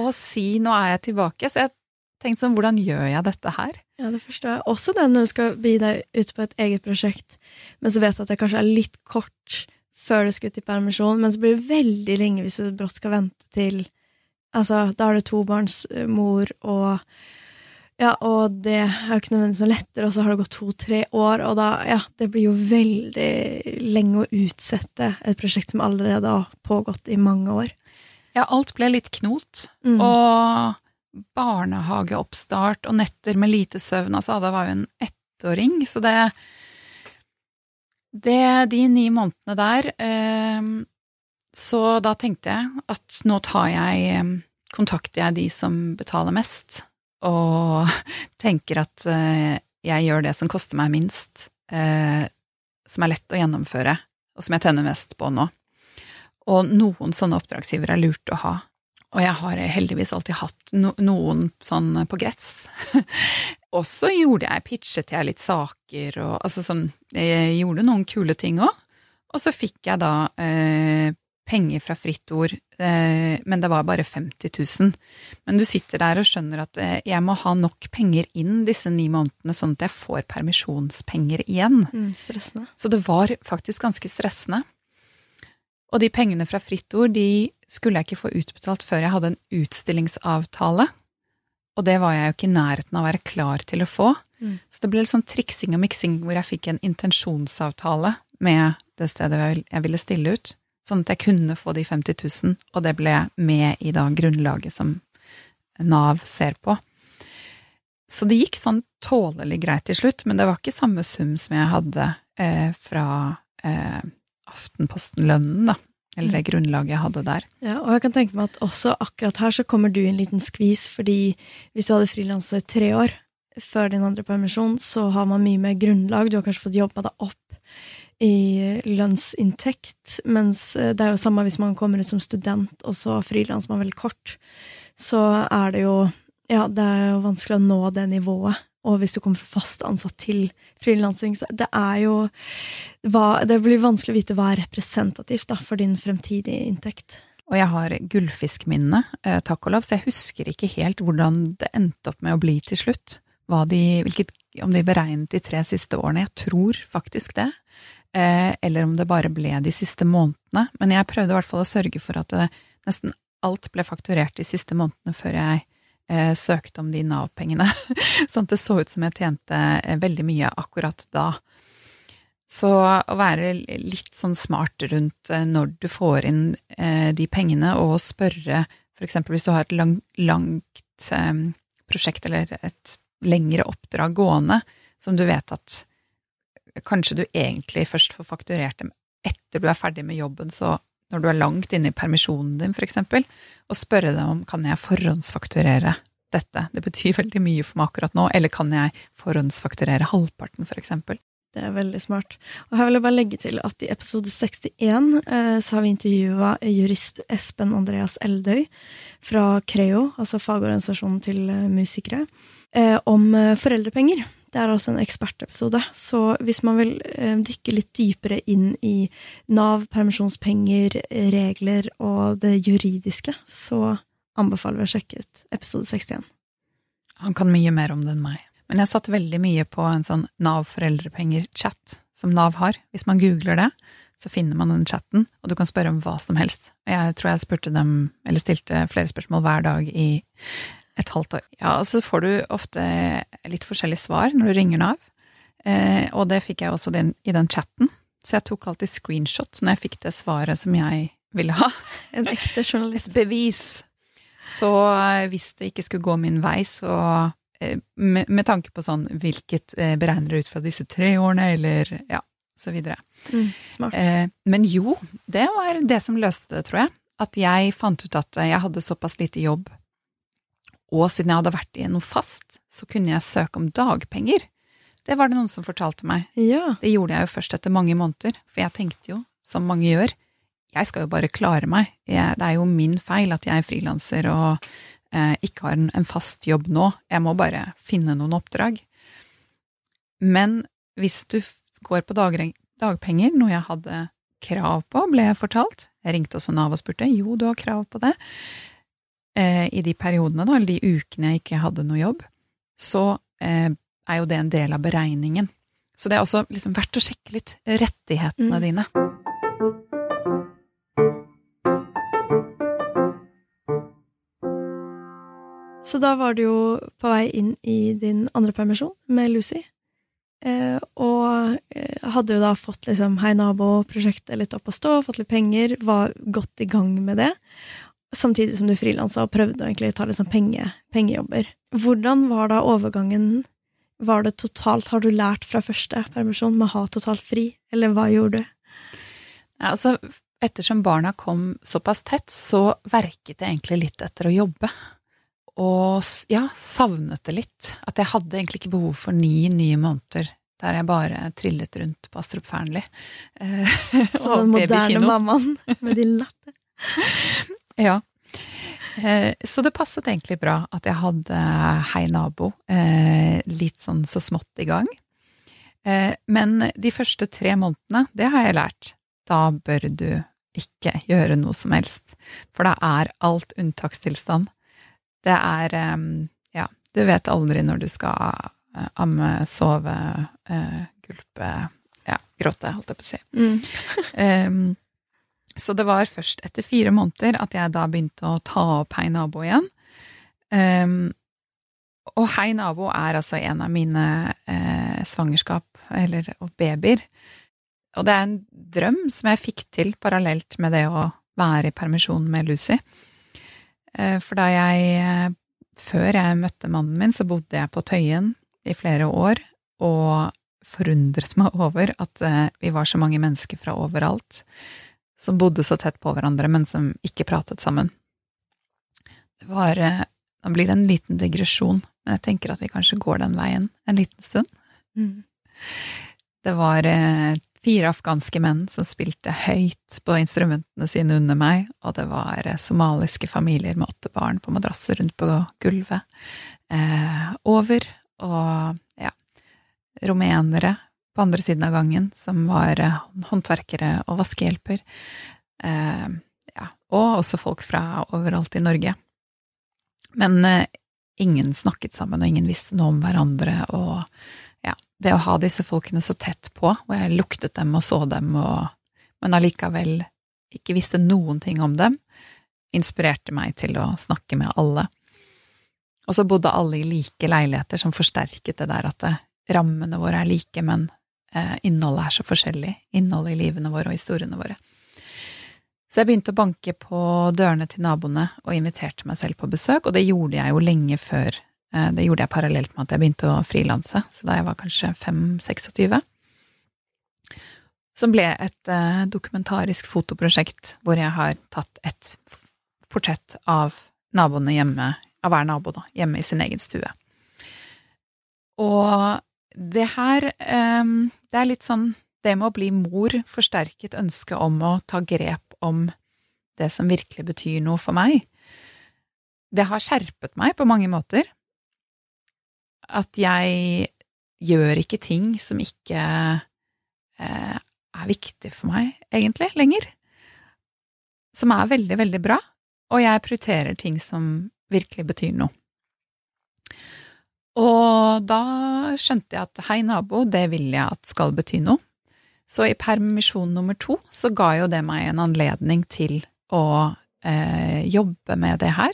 B: Og si 'nå er jeg tilbake'. Så jeg tenkte sånn, hvordan gjør jeg dette her?
A: Ja, det forstår jeg. Også det når du skal begi deg ut på et eget prosjekt, men så vet du at det kanskje er litt kort før du skal ut i permisjon, men så blir det veldig lenge hvis du brått skal vente til Altså, da er du tobarnsmor, og ja, og det er jo ikke nødvendigvis noe lettere, og så har det gått to-tre år, og da, ja, det blir jo veldig lenge å utsette et prosjekt som allerede har pågått i mange år.
B: Ja, alt ble litt knot.
A: Mm.
B: Og barnehageoppstart og netter med lite søvn. Altså, Ada var jo en ettåring, så det det, De ni månedene der eh, Så da tenkte jeg at nå tar jeg eh, Kontakter jeg de som betaler mest, og tenker at eh, jeg gjør det som koster meg minst, eh, som er lett å gjennomføre, og som jeg tenner mest på nå. Og noen sånne oppdragsgivere er lurt å ha. Og jeg har heldigvis alltid hatt noen sånn på gress. og så gjorde jeg, pitchet jeg litt saker og altså sånn Jeg gjorde noen kule ting òg. Og så fikk jeg da eh, penger fra Fritt Ord, eh, men det var bare 50 000. Men du sitter der og skjønner at eh, jeg må ha nok penger inn disse ni månedene, sånn at jeg får permisjonspenger igjen.
A: Mm, stressende.
B: Så det var faktisk ganske stressende. Og de pengene fra Fritt Ord de skulle jeg ikke få utbetalt før jeg hadde en utstillingsavtale. Og det var jeg jo ikke i nærheten av å være klar til å få.
A: Mm.
B: Så det ble litt sånn triksing og miksing hvor jeg fikk en intensjonsavtale med det stedet jeg ville stille ut, sånn at jeg kunne få de 50 000, og det ble med i da grunnlaget som Nav ser på. Så det gikk sånn tålelig greit til slutt, men det var ikke samme sum som jeg hadde eh, fra eh, Aftenposten-lønnen, da. Eller det grunnlaget jeg hadde der.
A: Ja, og jeg kan tenke meg at også akkurat her så kommer du i en liten skvis, fordi hvis du hadde frilansa i tre år før din andre permisjon, så har man mye mer grunnlag. Du har kanskje fått jobba deg opp i lønnsinntekt, mens eh, det er jo samme hvis man kommer ut som student, og så frilanser man veldig kort. Så er det jo Ja, det er jo vanskelig å nå det nivået. Og hvis du kommer fra fast ansatt til frilansing, så det er jo Det blir vanskelig å vite hva er representativt da, for din fremtidige inntekt.
B: Og jeg har gullfiskminne, eh, takk og lov, så jeg husker ikke helt hvordan det endte opp med å bli til slutt. De, hvilket, om de beregnet de tre siste årene. Jeg tror faktisk det. Eh, eller om det bare ble de siste månedene. Men jeg prøvde i hvert fall å sørge for at nesten alt ble fakturert de siste månedene før jeg eh, søkte om de Nav-pengene. sånn at det så ut som jeg tjente eh, veldig mye akkurat da. Så å være litt sånn smart rundt eh, når du får inn eh, de pengene, og spørre eksempel hvis du har et lang, langt prosjekt eller et lengre oppdrag gående, som du vet at kanskje du egentlig først får fakturert dem etter du er ferdig med jobben, så når du er langt inne i permisjonen din, eksempel, og spørre dem om kan jeg forhåndsfakturere dette, det betyr veldig mye for meg akkurat nå, eller kan jeg forhåndsfakturere halvparten, eksempel.
A: Det er veldig smart. Og her vil jeg bare legge til at i episode 61 eh, så har vi intervjua jurist Espen Andreas Eldøy fra Creo, altså fagorganisasjonen til eh, musikere, eh, om foreldrepenger. Det er også en ekspertepisode, så hvis man vil eh, dykke litt dypere inn i Nav, permisjonspenger, regler og det juridiske, så anbefaler vi å sjekke ut episode 61.
B: Han kan mye mer om det enn meg. Men jeg satt veldig mye på en sånn Nav foreldrepenger-chat som Nav har. Hvis man googler det, så finner man den chatten, og du kan spørre om hva som helst. Jeg tror jeg spurte dem, eller stilte flere spørsmål hver dag i et halvt år. Ja, og så får du ofte litt forskjellige svar når du ringer Nav, eh, og det fikk jeg også i den chatten. Så jeg tok alltid screenshot når jeg fikk det svaret som jeg ville ha.
A: En ekte journalist.
B: Et bevis. Så eh, hvis det ikke skulle gå min vei, så eh, med, med tanke på sånn hvilket eh, beregner ut fra disse tre årene, eller ja, så videre.
A: Mm, smart.
B: Eh, men jo, det var det som løste det, tror jeg. At jeg fant ut at jeg hadde såpass lite jobb, og siden jeg hadde vært i noe fast, så kunne jeg søke om dagpenger. Det var det noen som fortalte meg.
A: Ja.
B: Det gjorde jeg jo først etter mange måneder, for jeg tenkte jo, som mange gjør, jeg skal jo bare klare meg. Jeg, det er jo min feil at jeg er frilanser og eh, ikke har en, en, fast jobb nå. Jeg må bare finne noen oppdrag. Men hvis du går på dag, dagpenger, noe jeg hadde krav på, ble jeg fortalt Jeg ringte også Nav og spurte jo, du har krav på det. Eh, I de periodene, da, eller de ukene jeg ikke hadde noe jobb, så eh, er jo det en del av beregningen. Så det er også liksom verdt å sjekke litt rettighetene mm. dine.
A: Så da var du jo på vei inn i din andre permisjon med Lucy. Eh, og eh, hadde jo da fått liksom Hei nabo-prosjektet litt opp å stå, fått litt penger, var godt i gang med det. Samtidig som du frilansa og prøvde å ta litt sånn penge, pengejobber. Hvordan var da overgangen var det totalt Har du lært fra første permisjon med å ha totalt fri, eller hva gjorde du?
B: Ja, altså, ettersom barna kom såpass tett, så verket jeg egentlig litt etter å jobbe. Og ja, savnet det litt. At jeg hadde egentlig ikke behov for ni nye måneder der jeg bare trillet rundt på Astrup Fearnley.
A: Som den moderne mammaen med din lappe.
B: Ja. Eh, så det passet egentlig bra at jeg hadde Hei nabo eh, litt sånn så smått i gang. Eh, men de første tre månedene, det har jeg lært. Da bør du ikke gjøre noe som helst, for da er alt unntakstilstand. Det er Ja, du vet aldri når du skal amme, sove, gulpe Ja, gråte, holdt jeg på å si. Mm. Så det var først etter fire måneder at jeg da begynte å ta opp Hei nabo igjen. Um, og Hei nabo er altså en av mine eh, svangerskap, eller babyer. Og det er en drøm som jeg fikk til parallelt med det å være i permisjon med Lucy. Eh, for da jeg eh, Før jeg møtte mannen min, så bodde jeg på Tøyen i flere år, og forundret meg over at eh, vi var så mange mennesker fra overalt som bodde så tett på hverandre, men som ikke pratet sammen. Det var Nå blir det en liten digresjon, men jeg tenker at vi kanskje går den veien en liten stund. Mm. Det var eh, fire afghanske menn som spilte høyt på instrumentene sine under meg, og det var eh, somaliske familier med åtte barn på madrasser rundt på gulvet. Eh, over, og ja, rumenere på andre siden av gangen, som var eh, håndverkere og vaskehjelper. Eh, ja, og også folk fra overalt i Norge. Men eh, ingen snakket sammen, og ingen visste noe om hverandre, og ja, det å ha disse folkene så tett på, og jeg luktet dem og så dem, og, men allikevel ikke visste noen ting om dem, inspirerte meg til å snakke med alle. Og så bodde alle i like leiligheter, som forsterket det der at det, rammene våre er like, men Eh, innholdet er så forskjellig. Innholdet i livene våre og historiene våre. Så jeg begynte å banke på dørene til naboene og inviterte meg selv på besøk, og det gjorde jeg jo lenge før. Eh, det gjorde jeg parallelt med at jeg begynte å frilanse, så da jeg var kanskje 5-26. Som ble et eh, dokumentarisk fotoprosjekt hvor jeg har tatt et portrett av naboene hjemme, av hver nabo, da, hjemme i sin egen stue. Og det her ehm, Det er litt sånn Det med å bli mor forsterket ønsket om å ta grep om det som virkelig betyr noe for meg. Det har skjerpet meg på mange måter. At jeg gjør ikke ting som ikke eh, er viktig for meg, egentlig, lenger. Som er veldig, veldig bra. Og jeg prioriterer ting som virkelig betyr noe. Og da skjønte jeg at hei, nabo, det vil jeg at skal bety noe. Så i permisjon nummer to så ga jo det meg en anledning til å eh, jobbe med det her.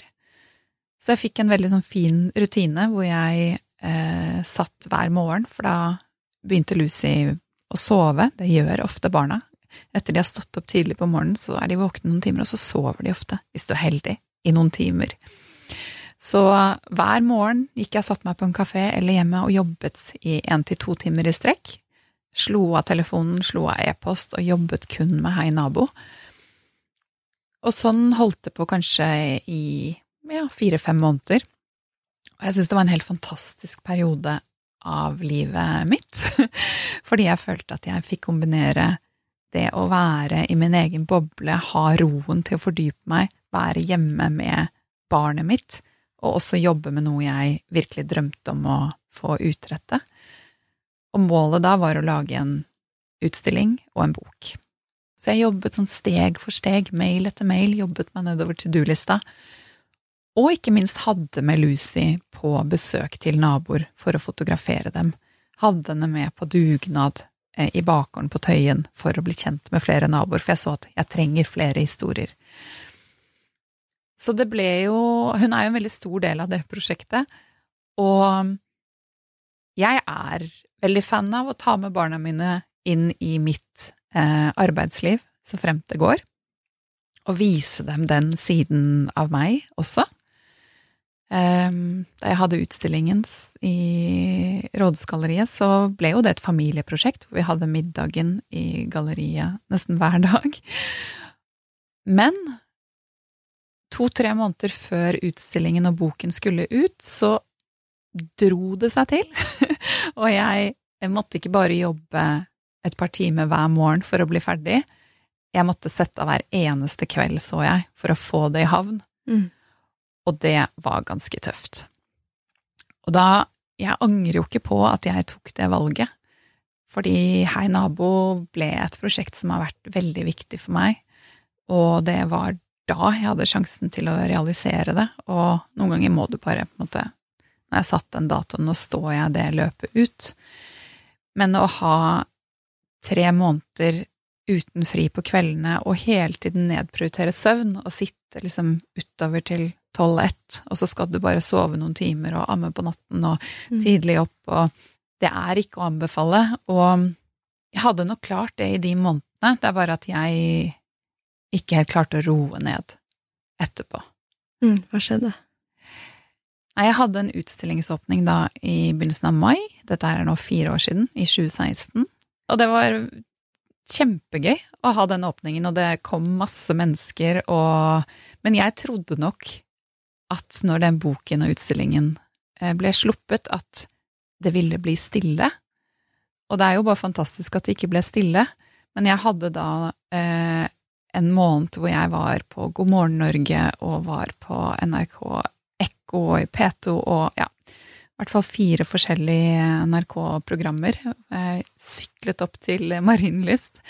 B: Så jeg fikk en veldig sånn fin rutine hvor jeg eh, satt hver morgen, for da begynte Lucy å sove. Det gjør ofte barna. Etter de har stått opp tidlig på morgenen, så er de våkne noen timer, og så sover de ofte, hvis du er heldig, i noen timer. Så hver morgen gikk jeg og satte meg på en kafé eller hjemme og jobbet i én til to timer i strekk. Slo av telefonen, slo av e-post og jobbet kun med Hei nabo. Og sånn holdt det på kanskje i ja, fire-fem måneder. Og jeg syns det var en helt fantastisk periode av livet mitt, fordi jeg følte at jeg fikk kombinere det å være i min egen boble, ha roen til å fordype meg, være hjemme med barnet mitt, og også jobbe med noe jeg virkelig drømte om å få utrette. Og målet da var å lage en utstilling og en bok. Så jeg jobbet sånn steg for steg, mail etter mail, jobbet meg nedover to do-lista, og ikke minst hadde med Lucy på besøk til naboer for å fotografere dem, hadde henne med på dugnad eh, i bakgården på Tøyen for å bli kjent med flere naboer, for jeg så at jeg trenger flere historier. Så det ble jo Hun er jo en veldig stor del av det prosjektet, og jeg er veldig fan av å ta med barna mine inn i mitt eh, arbeidsliv, så fremt det går, og vise dem den siden av meg også. Um, da jeg hadde utstillingen i Rådhusgalleriet, så ble jo det et familieprosjekt, hvor vi hadde middagen i galleriet nesten hver dag. Men to–tre måneder før utstillingen og boken skulle ut, så dro det seg til. og jeg, jeg måtte ikke bare jobbe et par timer hver morgen for å bli ferdig. Jeg måtte sette av hver eneste kveld, så jeg, for å få det i havn. Mm. Og det var ganske tøft. Og da Jeg angrer jo ikke på at jeg tok det valget, fordi Hei nabo ble et prosjekt som har vært veldig viktig for meg, og det var da jeg hadde sjansen til å realisere det, og noen ganger må du bare på en måte Når jeg satt den datoen, nå står jeg det løpet ut. Men å ha tre måneder uten fri på kveldene og hele tiden nedprioritere søvn og sitte liksom utover til tolv-ett, og så skal du bare sove noen timer og amme på natten og mm. tidlig opp, og det er ikke å anbefale. Og jeg hadde nok klart det i de månedene, det er bare at jeg ikke helt klarte å roe ned etterpå.
A: Mm, hva skjedde?
B: Jeg hadde en utstillingsåpning da i begynnelsen av mai, dette er nå fire år siden, i 2016, og det var kjempegøy å ha den åpningen, og det kom masse mennesker, og Men jeg trodde nok at når den boken og utstillingen eh, ble sluppet, at det ville bli stille. Og det er jo bare fantastisk at det ikke ble stille, men jeg hadde da eh, en måned hvor jeg var på God morgen Norge og var på NRK Ekko og i P2 og ja, i hvert fall fire forskjellige NRK-programmer. Jeg syklet opp til Marienlyst,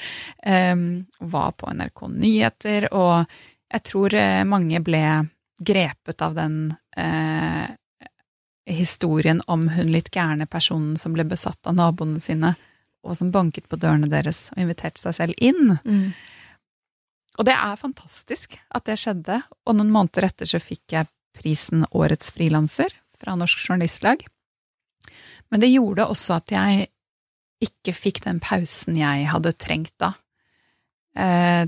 B: eh, var på NRK Nyheter, og jeg tror eh, mange ble grepet av den eh, historien om hun litt gærne personen som ble besatt av naboene sine, og som banket på dørene deres og inviterte seg selv inn. Mm. Og det er fantastisk at det skjedde, og noen måneder etter så fikk jeg prisen Årets frilanser fra Norsk Journalistlag. Men det gjorde også at jeg ikke fikk den pausen jeg hadde trengt da. Eh,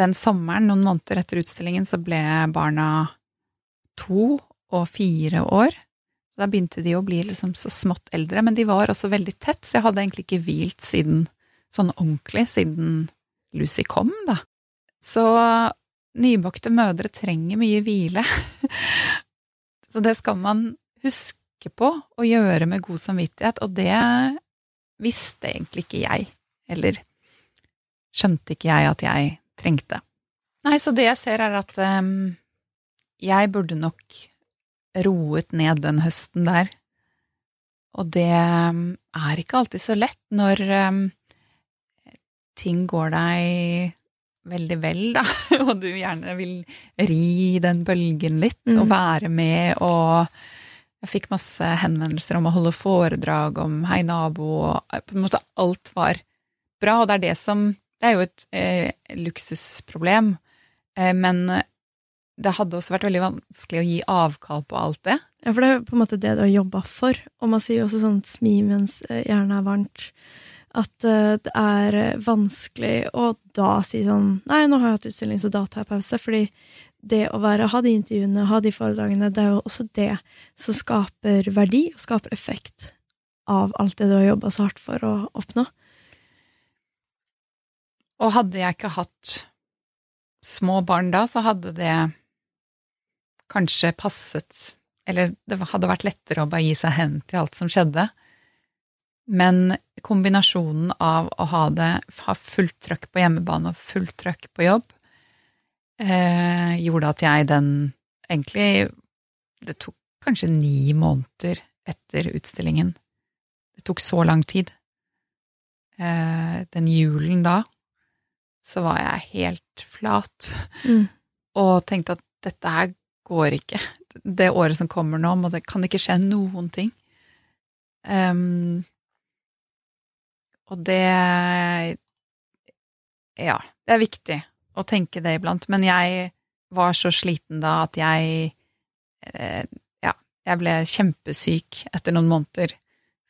B: den sommeren, noen måneder etter utstillingen, så ble barna to og fire år. Så da begynte de å bli liksom så smått eldre, men de var også veldig tett, så jeg hadde egentlig ikke hvilt siden sånn ordentlig siden Lucy kom, da. Så nybakte mødre trenger mye hvile. så det skal man huske på å gjøre med god samvittighet, og det visste egentlig ikke jeg, eller skjønte ikke jeg at jeg trengte. Nei, så det jeg ser, er at um, jeg burde nok roet ned den høsten der. Og det um, er ikke alltid så lett når um, ting går deg veldig vel, da, og du gjerne vil ri den bølgen litt mm. og være med og Jeg fikk masse henvendelser om å holde foredrag om Hei, nabo, og på en måte alt var bra. Og det er det som Det er jo et eh, luksusproblem, eh, men det hadde også vært veldig vanskelig å gi avkall på alt det.
A: Ja, for det er på en måte det du har jobba for. Og man sier jo også sånn smi mens jernet er varmt. At uh, det er vanskelig å da si sånn Nei, nå har jeg hatt utstilling, så da tar jeg pause. Fordi det å være, ha de intervjuene, ha de foredragene, det er jo også det som skaper verdi og skaper effekt av alt det du har jobba så hardt for å oppnå.
B: Og hadde jeg ikke hatt små barn da, så hadde det kanskje passet Eller det hadde vært lettere å bare gi seg hen til alt som skjedde. Men kombinasjonen av å ha det, ha fullt trøkk på hjemmebane og fullt trøkk på jobb, eh, gjorde at jeg den egentlig Det tok kanskje ni måneder etter utstillingen. Det tok så lang tid. Eh, den julen da, så var jeg helt flat
A: Mm.
B: og tenkte at dette her går ikke. Det året som kommer nå, må det kan ikke skje noen ting. Ehm, og det Ja, det er viktig å tenke det iblant, men jeg var så sliten da at jeg eh, Ja, jeg ble kjempesyk etter noen måneder.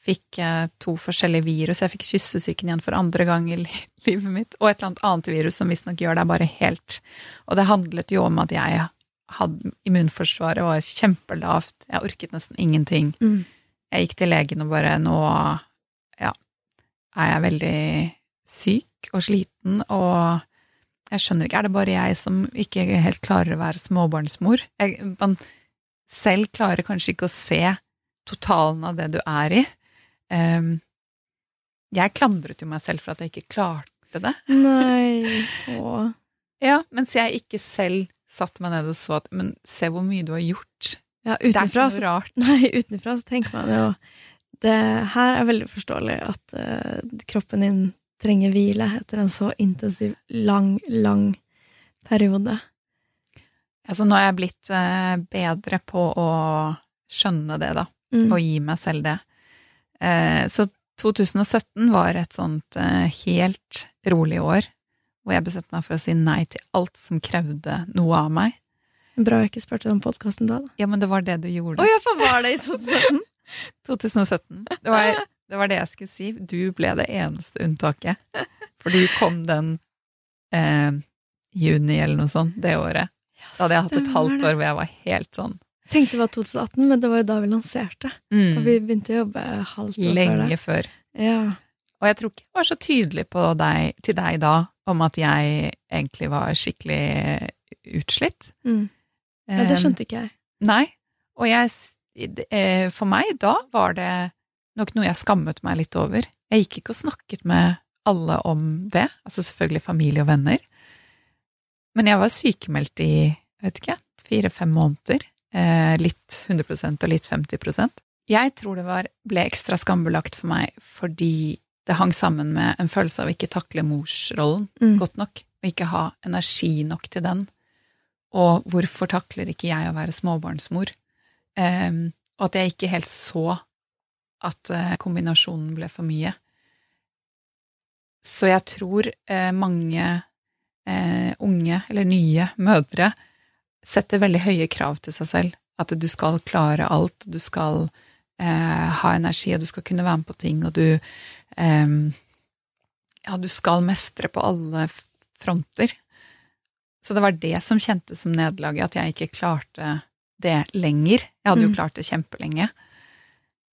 B: Fikk eh, to forskjellige virus. Jeg fikk kyssesyken igjen for andre gang i livet mitt, og et eller annet annet virus som visstnok gjør deg bare helt Og det handlet jo om at jeg hadde immunforsvaret var kjempelavt, jeg orket nesten ingenting.
A: Mm.
B: Jeg gikk til legen og bare nå er jeg veldig syk og sliten, og jeg skjønner ikke, er det bare jeg som ikke helt klarer å være småbarnsmor? Jeg, man selv klarer kanskje ikke å se totalen av det du er i. Um, jeg klandret jo meg selv for at jeg ikke klarte det.
A: Nei. Åh.
B: Ja, mens jeg ikke selv satte meg ned og så at men se hvor mye du har gjort.
A: Ja,
B: Det er
A: utenfra,
B: ikke noe rart.
A: nei, utenfra så tenker man jo Det her er veldig forståelig at uh, kroppen din trenger hvile etter en så intensiv, lang, lang periode.
B: Altså, nå er jeg blitt uh, bedre på å skjønne det, da,
A: Mm.
B: og gi meg selv det. Uh, så 2017 var et sånt helt rolig år, hvor jeg bestemte meg for å si nei til alt som krevde noe av meg.
A: Bra jeg ikke spurte om podkasten da, da.
B: Ja, men det var det du gjorde.
A: Å ja, for var det i 2017?
B: 2017. Det var, det var det jeg skulle si. Du ble det eneste unntaket. For du kom den eh, juni eller noe sånt det året. Da hadde jeg hatt et halvt år hvor jeg var helt sånn
A: Tenkte det var 2018, men det var jo da vi lanserte.
B: mm,
A: Og vi begynte å jobbe halvt år før
B: lenge
A: det.
B: før.
A: Ja.
B: Og jeg tror ikke jeg var så tydelig på deg, til deg da om at jeg egentlig var skikkelig utslitt.
A: Mm. ja, det skjønte ikke jeg.
B: Nei. Og jeg, eh, for meg da var det nok noe jeg skammet meg litt over. Jeg gikk ikke og snakket med alle om det, altså selvfølgelig familie og venner. Men jeg var sykemeldt i, jeg vet ikke, fire-fem måneder. Eh, litt 100% og litt 50% Jeg tror det var, ble ekstra skambelagt for meg fordi det hang sammen med en følelse av ikke takle morsrollen
A: Mm.
B: godt nok, og ikke ha energi nok til den. Og hvorfor takler ikke jeg å være småbarnsmor? Ehm, og at jeg ikke helt så at eh, kombinasjonen ble for mye. Så jeg tror eh, mange eh, unge, eller nye, mødre setter veldig høye krav til seg selv. At du skal klare alt, du skal ha energi, og du skal kunne være med på ting, og du ehm, Ja, du skal mestre på alle fronter. Så det var det som kjentes som nederlaget, at jeg ikke klarte det lenger. Jeg hadde jo
A: Mm.
B: klart det kjempelenge.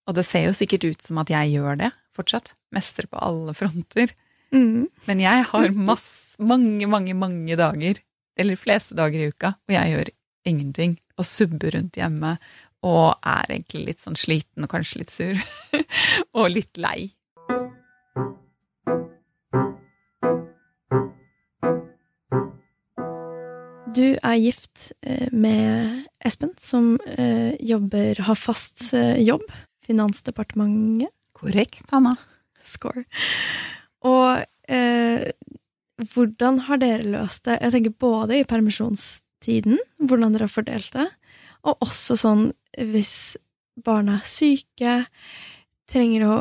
B: Og det ser jo sikkert ut som at jeg gjør det fortsatt. Mester på alle fronter.
A: Mm.
B: Men jeg har masse, mange, mange, mange dager, eller fleste dager i uka, og jeg gjør ingenting. Og subber rundt hjemme og er egentlig litt sånn sliten og kanskje litt sur. og litt lei.
A: Du er gift eh, med Espen, som eh, jobber, har fast eh, jobb. Finansdepartementet.
B: Korrekt, Hanna.
A: Score. Og eh, hvordan har dere løst det? Jeg tenker både i permisjonstiden, hvordan dere har fordelt det, og også sånn hvis barna er syke, trenger å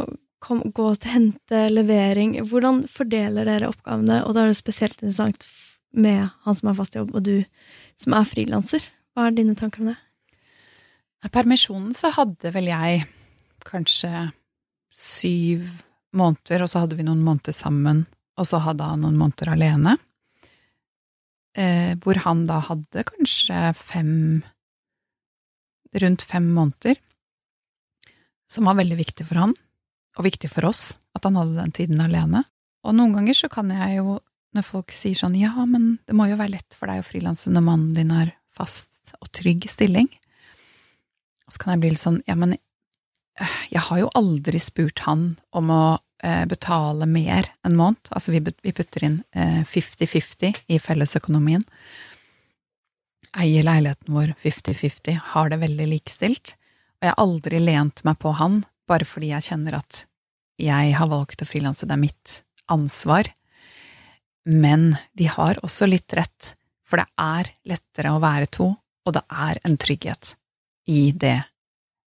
A: kom, gå til hente, levering. Hvordan fordeler dere oppgavene? Og da er det spesielt interessant med han som har fast jobb, og du som er frilanser. Hva er dine tanker om det?
B: I permisjonen så hadde vel jeg kanskje syv måneder, og så hadde vi noen måneder sammen, og så hadde han noen måneder alene. Eh, hvor han da hadde kanskje fem Rundt fem måneder. Som var veldig viktig for han og viktig for oss at han hadde den tiden alene. Og noen ganger så kan jeg jo, når folk sier sånn ja, men det må jo være lett for deg å frilanse når mannen din har fast og trygg stilling, og så kan jeg bli litt sånn ja, men øh, jeg har jo aldri spurt han om å eh, betale mer en måned. Altså vi, putter inn 50-50 eh, i fellesøkonomien. Eier leiligheten vår 50-50, har det veldig likestilt. Og jeg har aldri lent meg på han bare fordi jeg kjenner at jeg har valgt å frilanse, det er mitt ansvar. Men de har også litt rett, for det er lettere å være to, og det er en trygghet i det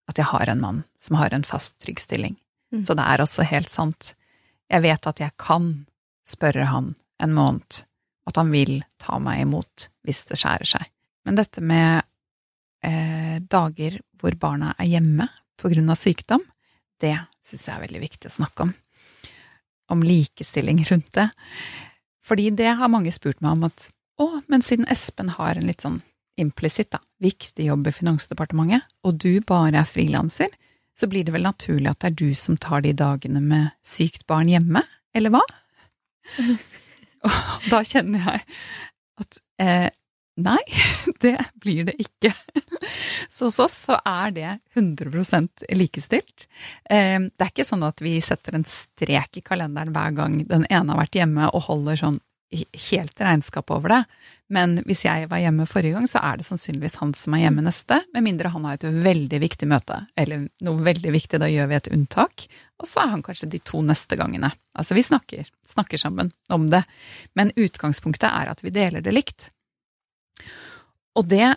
B: at jeg har en mann som har en fast, trygg stilling. Mm. Så det er også helt sant. Jeg vet at jeg kan spørre han en måned, at han vil ta meg imot hvis det skjærer seg. Men dette med eh, dager hvor barna er hjemme på grunn av sykdom, det syns jeg er veldig viktig å snakke om. Om likestilling rundt det. Fordi det har mange spurt meg om at å, men siden Espen har en litt sånn implisitt, da, viktig jobb i Finansdepartementet, og du bare er frilanser, så blir det vel naturlig at det er du som tar de dagene med sykt barn hjemme, eller hva? Og da kjenner jeg at eh, Nei, det blir det ikke. Så hos oss så er det 100% likestilt. Ehm, det er ikke sånn at vi setter en strek i kalenderen hver gang den ene har vært hjemme og holder sånn helt regnskap over det. Men hvis jeg var hjemme forrige gang, så er det sannsynligvis han som er hjemme neste, med mindre han har et veldig viktig møte, eller noe veldig viktig, da gjør vi et unntak, og så er han kanskje de to neste gangene. Altså, vi snakker, snakker sammen om det, men utgangspunktet er at vi deler det likt. Og det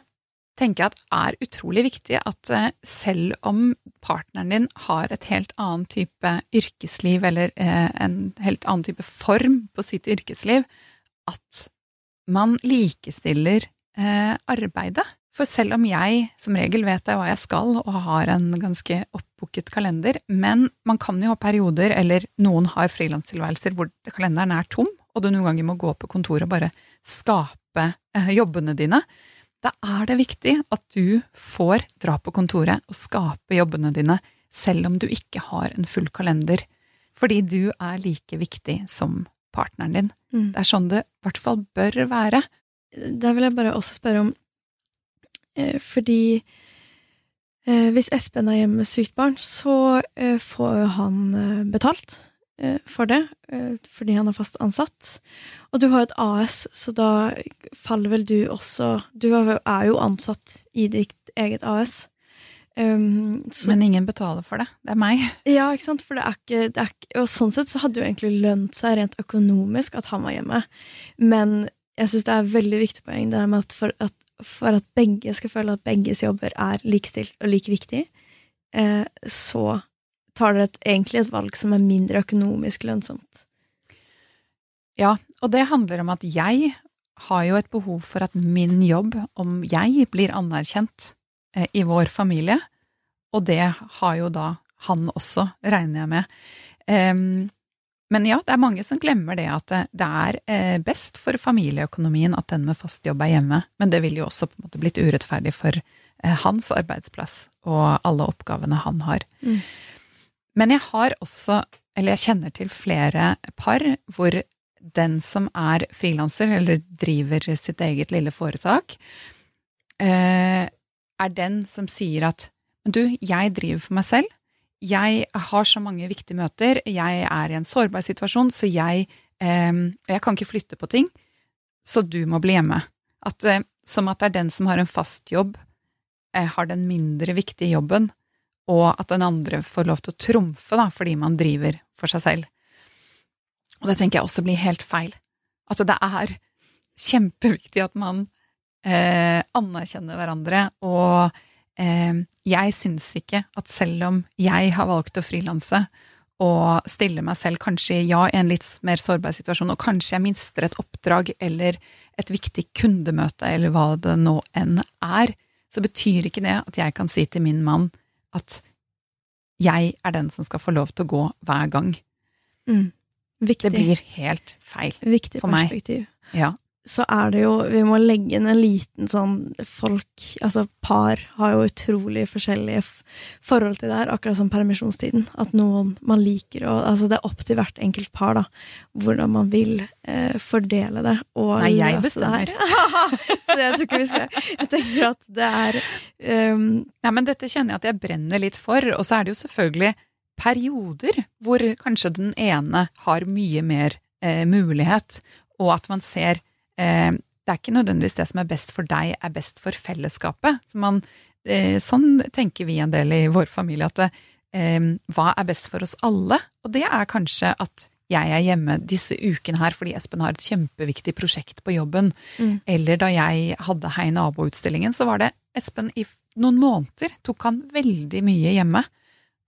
B: tenker jeg at er utrolig viktig at eh, selv om partneren din har et helt annen type yrkesliv eller eh, en helt annen type form på sitt yrkesliv, at man likestiller eh, arbeidet. For selv om jeg som regel vet hva jeg skal og har en ganske oppbooket kalender, men man kan jo ha perioder, eller noen har frilanstilværelser hvor kalenderen er tom, og du noen ganger må gå på kontoret og bare skape jobbene dine, da er det viktig at du får dra på kontoret og skape jobbene dine, selv om du ikke har en full kalender, fordi du er like viktig som partneren din. Mm. Det er sånn det i hvert fall bør være.
A: Da vil jeg bare også spørre om eh, Fordi eh, hvis Espen er hjemme med sykt barn, så eh, får han eh, betalt. Eh, for det, eh, fordi han er fast ansatt. Og du har et AS, så da faller vel du også Du er jo ansatt i ditt eget AS.
B: Um, så, Men ingen betaler for det. Det er meg.
A: Ja, ikke sant. For det er ikke, det er ikke Og sånn sett så hadde jo egentlig lønt seg rent økonomisk at han var hjemme. Men jeg syns det er et veldig viktig poeng det med at for, at for at begge skal føle at begges jobber er likestilt og like viktig, eh, så tar dere et, egentlig et valg som er mindre økonomisk lønnsomt.
B: Ja, og det handler om at jeg har jo et behov for at min jobb, om jeg blir anerkjent eh, i vår familie, og det har jo da han også, regner jeg med. Um, men ja, det er mange som glemmer det at det er eh, best for familieøkonomien at den med fast jobb er hjemme, men det ville jo også på en måte blitt urettferdig for eh, hans arbeidsplass og alle oppgavene han har. Mm. Men jeg har også, eller jeg kjenner til flere par hvor den som er frilanser, eller driver sitt eget lille foretak, eh, er den som sier at du, jeg driver for meg selv, jeg har så mange viktige møter, jeg er i en sårbar situasjon, så jeg, eh, jeg kan ikke flytte på ting, så du må bli hjemme. At, eh, som at det er den som har en fast jobb, har den mindre viktige jobben, og at den andre får lov til å trumfe da, fordi man driver for seg selv. Og det tenker jeg også blir helt feil. Altså, det er kjempeviktig at man eh, anerkjenner hverandre og eh, jeg syns ikke at selv om jeg har valgt å frilanse og stille meg selv kanskje ja, i en litt mer sårbar situasjon, og kanskje jeg mister et oppdrag eller et viktig kundemøte eller hva det nå enn er, så betyr ikke det at jeg kan si til min mann at jeg er den som skal få lov til å gå hver gang.
A: Mm.
B: Det blir helt feil
A: Viktig
B: for meg.
A: Viktig perspektiv.
B: Ja.
A: Så er det jo Vi må legge inn en liten sånn Folk, altså par, har jo utrolig forskjellige forhold til det her, akkurat som permisjonstiden. At noen man liker å Altså, det er opp til hvert enkelt par, da, hvordan man vil eh, fordele det og
B: Nei, jeg
A: her. Så jeg tror ikke vi skal Jeg tenker at det er um,
B: Nei, men dette kjenner jeg at jeg brenner litt for, og så er det jo selvfølgelig perioder hvor kanskje den ene har mye mer eh, mulighet, og at man ser Det er ikke nødvendigvis det som er best for deg, er best for fellesskapet. Så man, eh, sånn tenker vi en del i vår familie, at eh, hva er best for oss alle? Og det er kanskje at jeg er hjemme disse ukene her fordi Espen har et kjempeviktig prosjekt på jobben.
A: Mm.
B: Eller da jeg hadde Hei nabo-utstillingen, så var det Espen i noen måneder tok han veldig mye hjemme.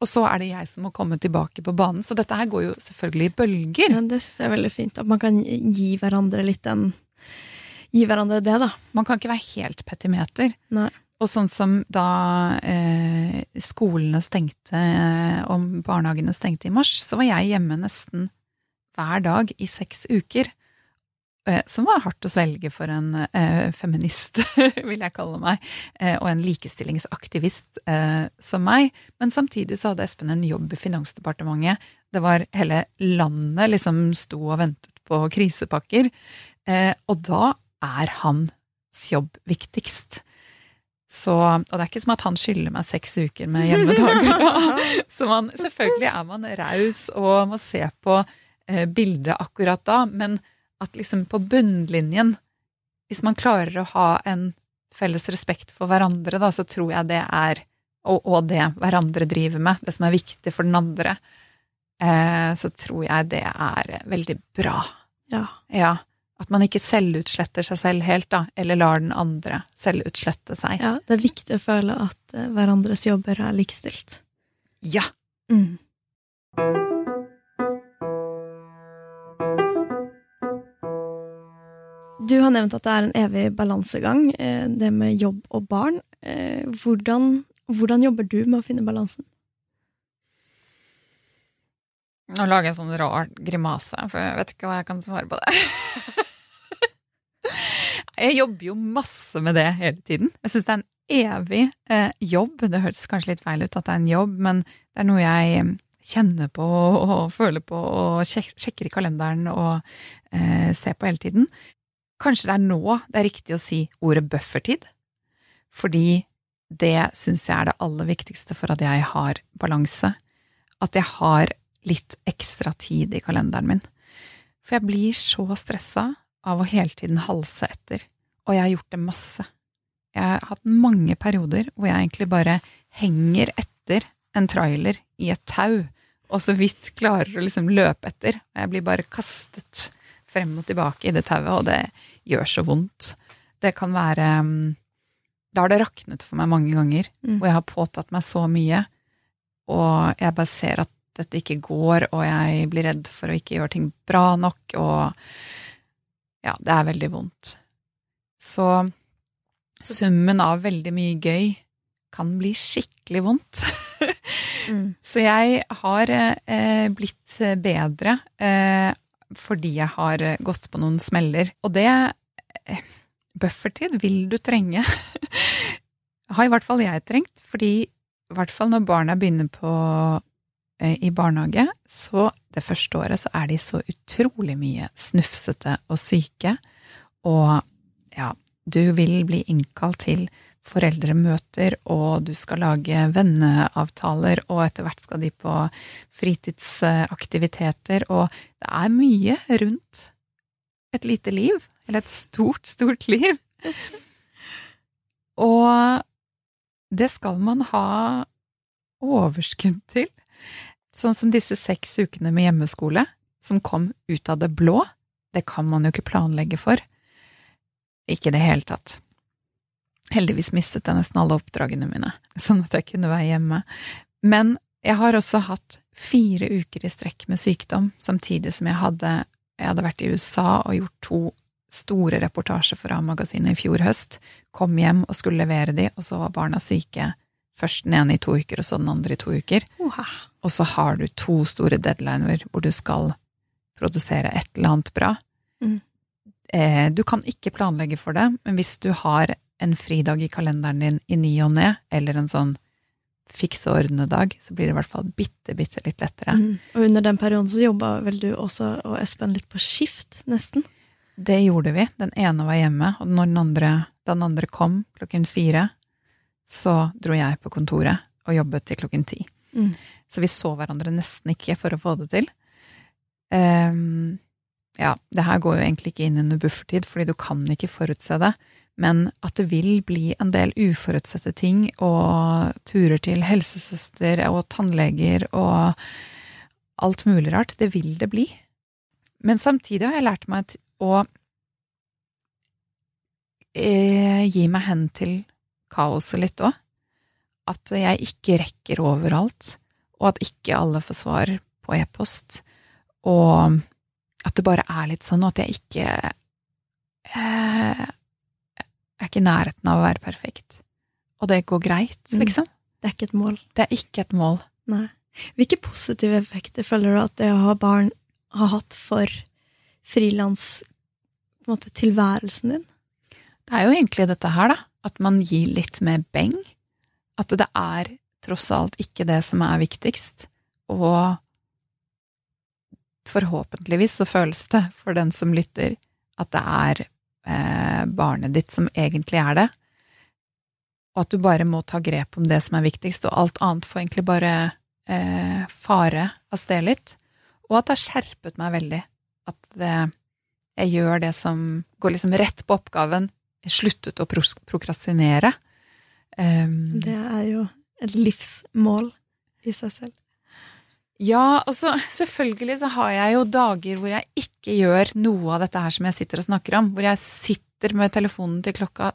B: Og så er det jeg som må komme tilbake på banen. Så dette her går jo selvfølgelig i bølger.
A: ja, Det syns jeg er veldig fint. At man kan gi hverandre litt den Gi hverandre det, da.
B: Man kan ikke være helt petimeter.
A: Nei.
B: Og sånn som da eh, skolene stengte eh, og barnehagene stengte i mars, så var jeg hjemme nesten hver dag i seks uker. Eh, som var hardt å svelge for en eh, feminist, vil jeg kalle meg, eh, og en likestillingsaktivist eh, som meg. Men samtidig så hadde Espen en jobb i Finansdepartementet. Det var hele landet liksom sto og ventet på krisepakker. Eh, og da er hans jobb viktigst. Så, og det er ikke som at han skylder meg seks uker med hjemmedager. da. Så man, selvfølgelig er man raus og må se på eh, bildet akkurat da, men at liksom på bunnlinjen, hvis man klarer å ha en felles respekt for hverandre, da, så tror jeg det er, og, og det hverandre driver med, det som er viktig for den andre, eh, så tror jeg det er veldig bra.
A: Ja.
B: Ja. At man ikke selvutsletter seg selv helt, da, eller lar den andre selvutslette seg.
A: ja. Det er viktig å føle at eh, hverandres jobber er likestilt.
B: Ja!
A: Mm. Du har nevnt at det er en evig balansegang, eh, det med jobb og barn. Eh, Hvordan, hvordan jobber du med å finne balansen?
B: Nå lager jeg en sånn rar grimase, for jeg vet ikke hva jeg kan svare på det. jeg jobber jo masse med det hele tiden. Jeg syns det er en evig eh, jobb. Det høres kanskje litt feil ut at det er en jobb, men det er noe jeg eh, kjenner på og føler på og sjekker i kalenderen og eh, ser på hele tiden. Kanskje det er nå det er riktig å si ordet buffertid, fordi det syns jeg er det aller viktigste for at jeg har balanse. At jeg har litt ekstra tid i kalenderen min. For jeg blir så stressa av å hele tiden halse etter, og jeg har gjort det masse. Jeg har hatt mange perioder hvor jeg egentlig bare henger etter en trailer i et tau, og så vidt klarer å liksom løpe etter. Og jeg blir bare kastet frem og tilbake i det tauet, og det gjør så vondt. Det kan være mm, Da har det raknet for meg mange ganger,
A: Mm.
B: hvor jeg har påtatt meg så mye, og jeg bare ser at dette ikke går, og jeg blir redd for å ikke gjøre ting bra nok, og ja, det er veldig vondt. Så summen av veldig mye gøy kan bli skikkelig vondt.
A: Mm.
B: Så jeg har eh, blitt bedre eh, fordi jeg har gått på noen smeller. Og det eh, Buffertid vil du trenge. har i hvert fall jeg trengt, fordi i hvert fall når barna begynner på i barnehage, så det første året så er de så utrolig mye snufsete og syke. Og ja, du vil bli innkalt til foreldremøter, og du skal lage venneavtaler, og etter hvert skal de på fritidsaktiviteter, og det er mye rundt et lite liv, eller et stort, stort liv. Og det skal man ha overskudd til. Sånn som disse seks ukene med hjemmeskole, som kom ut av det blå, det kan man jo ikke planlegge for. Ikke i det hele tatt. Heldigvis mistet jeg nesten alle oppdragene mine, sånn at jeg kunne være hjemme. Men jeg har også hatt fire uker i strekk med sykdom, samtidig som jeg hadde, jeg hadde vært i USA og gjort to store reportasjer for A-magasinet i fjor høst, kom hjem og skulle levere de, og så var barna syke. Først den ene i to uker, og så den andre i to uker.
A: Oha.
B: Og så har du to store deadliner hvor du skal produsere et eller annet bra.
A: Mm.
B: Eh, du kan ikke planlegge for det, men hvis du har en fridag i kalenderen din i ny og ne, eller en sånn fikse og ordne-dag, så blir det i hvert fall bitte, bitte litt lettere.
A: Mm. Og under den perioden så jobba vel du også og Espen litt på skift, nesten?
B: Det gjorde vi. Den ene var hjemme, og når den andre, den andre kom klokken fire, så dro jeg på kontoret og jobbet til klokken ti.
A: Mm.
B: Så vi så hverandre nesten ikke for å få det til. Um, ja, det her går jo egentlig ikke inn under buffertid, fordi du kan ikke forutse det. Men at det vil bli en del uforutsette ting, og turer til helsesøster og tannleger og alt mulig rart, det vil det bli. Men samtidig har jeg lært meg å eh, gi meg hen til kaoset litt òg. At jeg ikke rekker overalt, og at ikke alle får svar på e-post. Og at det bare er litt sånn, og at jeg ikke eh, er ikke i nærheten av å være perfekt. Og det går greit,
A: Mm.
B: liksom.
A: Det er ikke et mål.
B: Det er ikke et mål.
A: Nei. Hvilke positive effekter føler du at det å ha barn har hatt for frilanstilværelsen din?
B: Det er jo egentlig dette her, da. At man gir litt mer beng. At det er tross alt ikke det som er viktigst. Og forhåpentligvis så føles det for den som lytter, at det er eh, barnet ditt som egentlig er det. Og at du bare må ta grep om det som er viktigst, og alt annet får egentlig bare eh, fare av sted litt. Og at det har skjerpet meg veldig. At det, jeg gjør det som går liksom rett på oppgaven. Sluttet å prokrastinere. Um,
A: Det er jo et livsmål i seg selv.
B: Ja, og så selvfølgelig så har jeg jo dager hvor jeg ikke gjør noe av dette her som jeg sitter og snakker om. Hvor jeg sitter med telefonen til klokka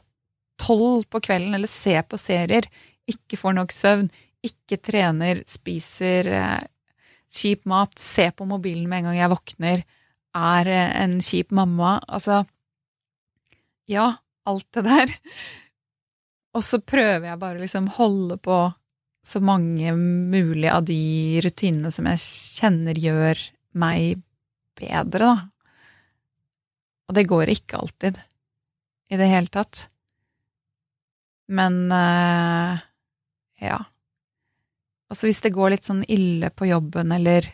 B: tolv på kvelden eller ser på serier, ikke får nok søvn, ikke trener, spiser eh, kjip mat, ser på mobilen med en gang jeg våkner, er eh, en kjip mamma. Altså Ja, alt det der. Og så prøver jeg bare liksom holde på så mange mulig av de rutinene som jeg kjenner gjør meg bedre, da. Og det går ikke alltid. I det hele tatt. Men eh, ja. Altså hvis det går litt sånn ille på jobben, eller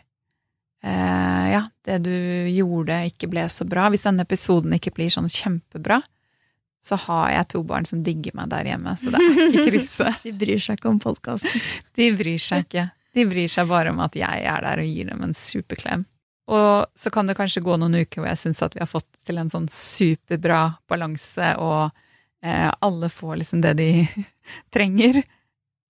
B: eh, ja, det du gjorde ikke ble så bra, hvis denne episoden ikke blir sånn kjempebra, så har jeg to barn som digger meg der hjemme, så det er ikke krise.
A: De bryr seg ikke om podkasten.
B: De bryr seg ikke. De bryr seg bare om at jeg er der og gir dem en superklem. Og så kan det kanskje gå noen uker hvor jeg syns at vi har fått til en sånn superbra balanse, og eh, alle får liksom det de trenger.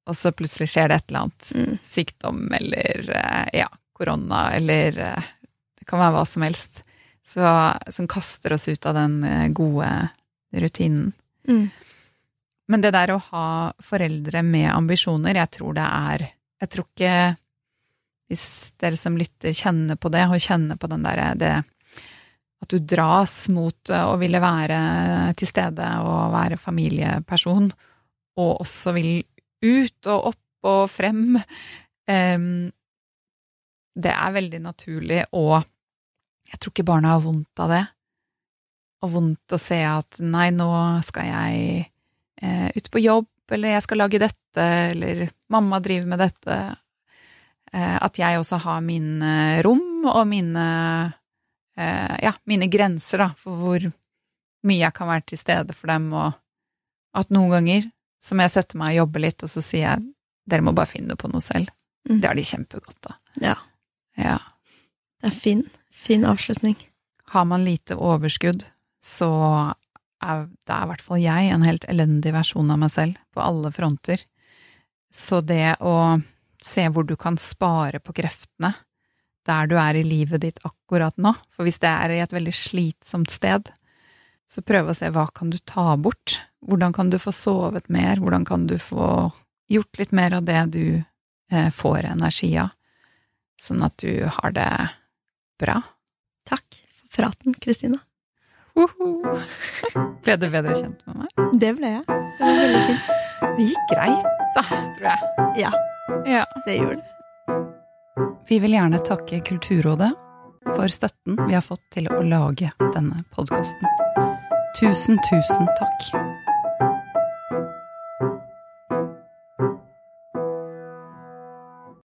B: Og så plutselig skjer det et eller annet.
A: Mm.
B: Sykdom eller eh, ja, korona eller eh, Det kan være hva som helst. Så, som kaster oss ut av den eh, gode rutinen.
A: Mm.
B: Men det der å ha foreldre med ambisjoner, jeg tror det er Jeg tror ikke Hvis dere som lytter kjenner på det, og kjenner på den derre det At du dras mot å ville være til stede og være familieperson, og også vil ut og opp og frem em, Det er veldig naturlig, og jeg tror ikke barna har vondt av det. Og vondt å se at nei, nå skal jeg eh, ut på jobb, eller jeg skal lage dette, eller mamma driver med dette. Eh, at jeg også har mine rom og mine eh, ja, mine grenser, da, for hvor mye jeg kan være til stede for dem, og at noen ganger så må jeg sette meg og jobbe litt, og så sier jeg dere må bare finne på noe selv.
A: Mm.
B: Det har de kjempegodt av.
A: Ja.
B: Ja.
A: Det er fin. Fin avslutning.
B: Har man lite overskudd, så er det i hvert fall jeg en helt elendig versjon av meg selv på alle fronter. Så det å se hvor du kan spare på kreftene der du er i livet ditt akkurat nå, for hvis det er i et veldig slitsomt sted, så prøve å se hva kan du ta bort? hvordan kan du få sovet mer? Hvordan kan du få gjort litt mer av det du eh, får energi av, sånn at du har det bra?
A: Takk for praten, Kristina.
B: Uhu. Ble du bedre kjent med meg?
A: Det ble jeg. Det var veldig fint.
B: Det gikk greit, da, tror jeg.
A: Ja,
B: Ja.
A: det gjorde det.
B: Vi vil gjerne takke Kulturrådet for støtten vi har fått til å lage denne podkasten. Tusen, tusen takk.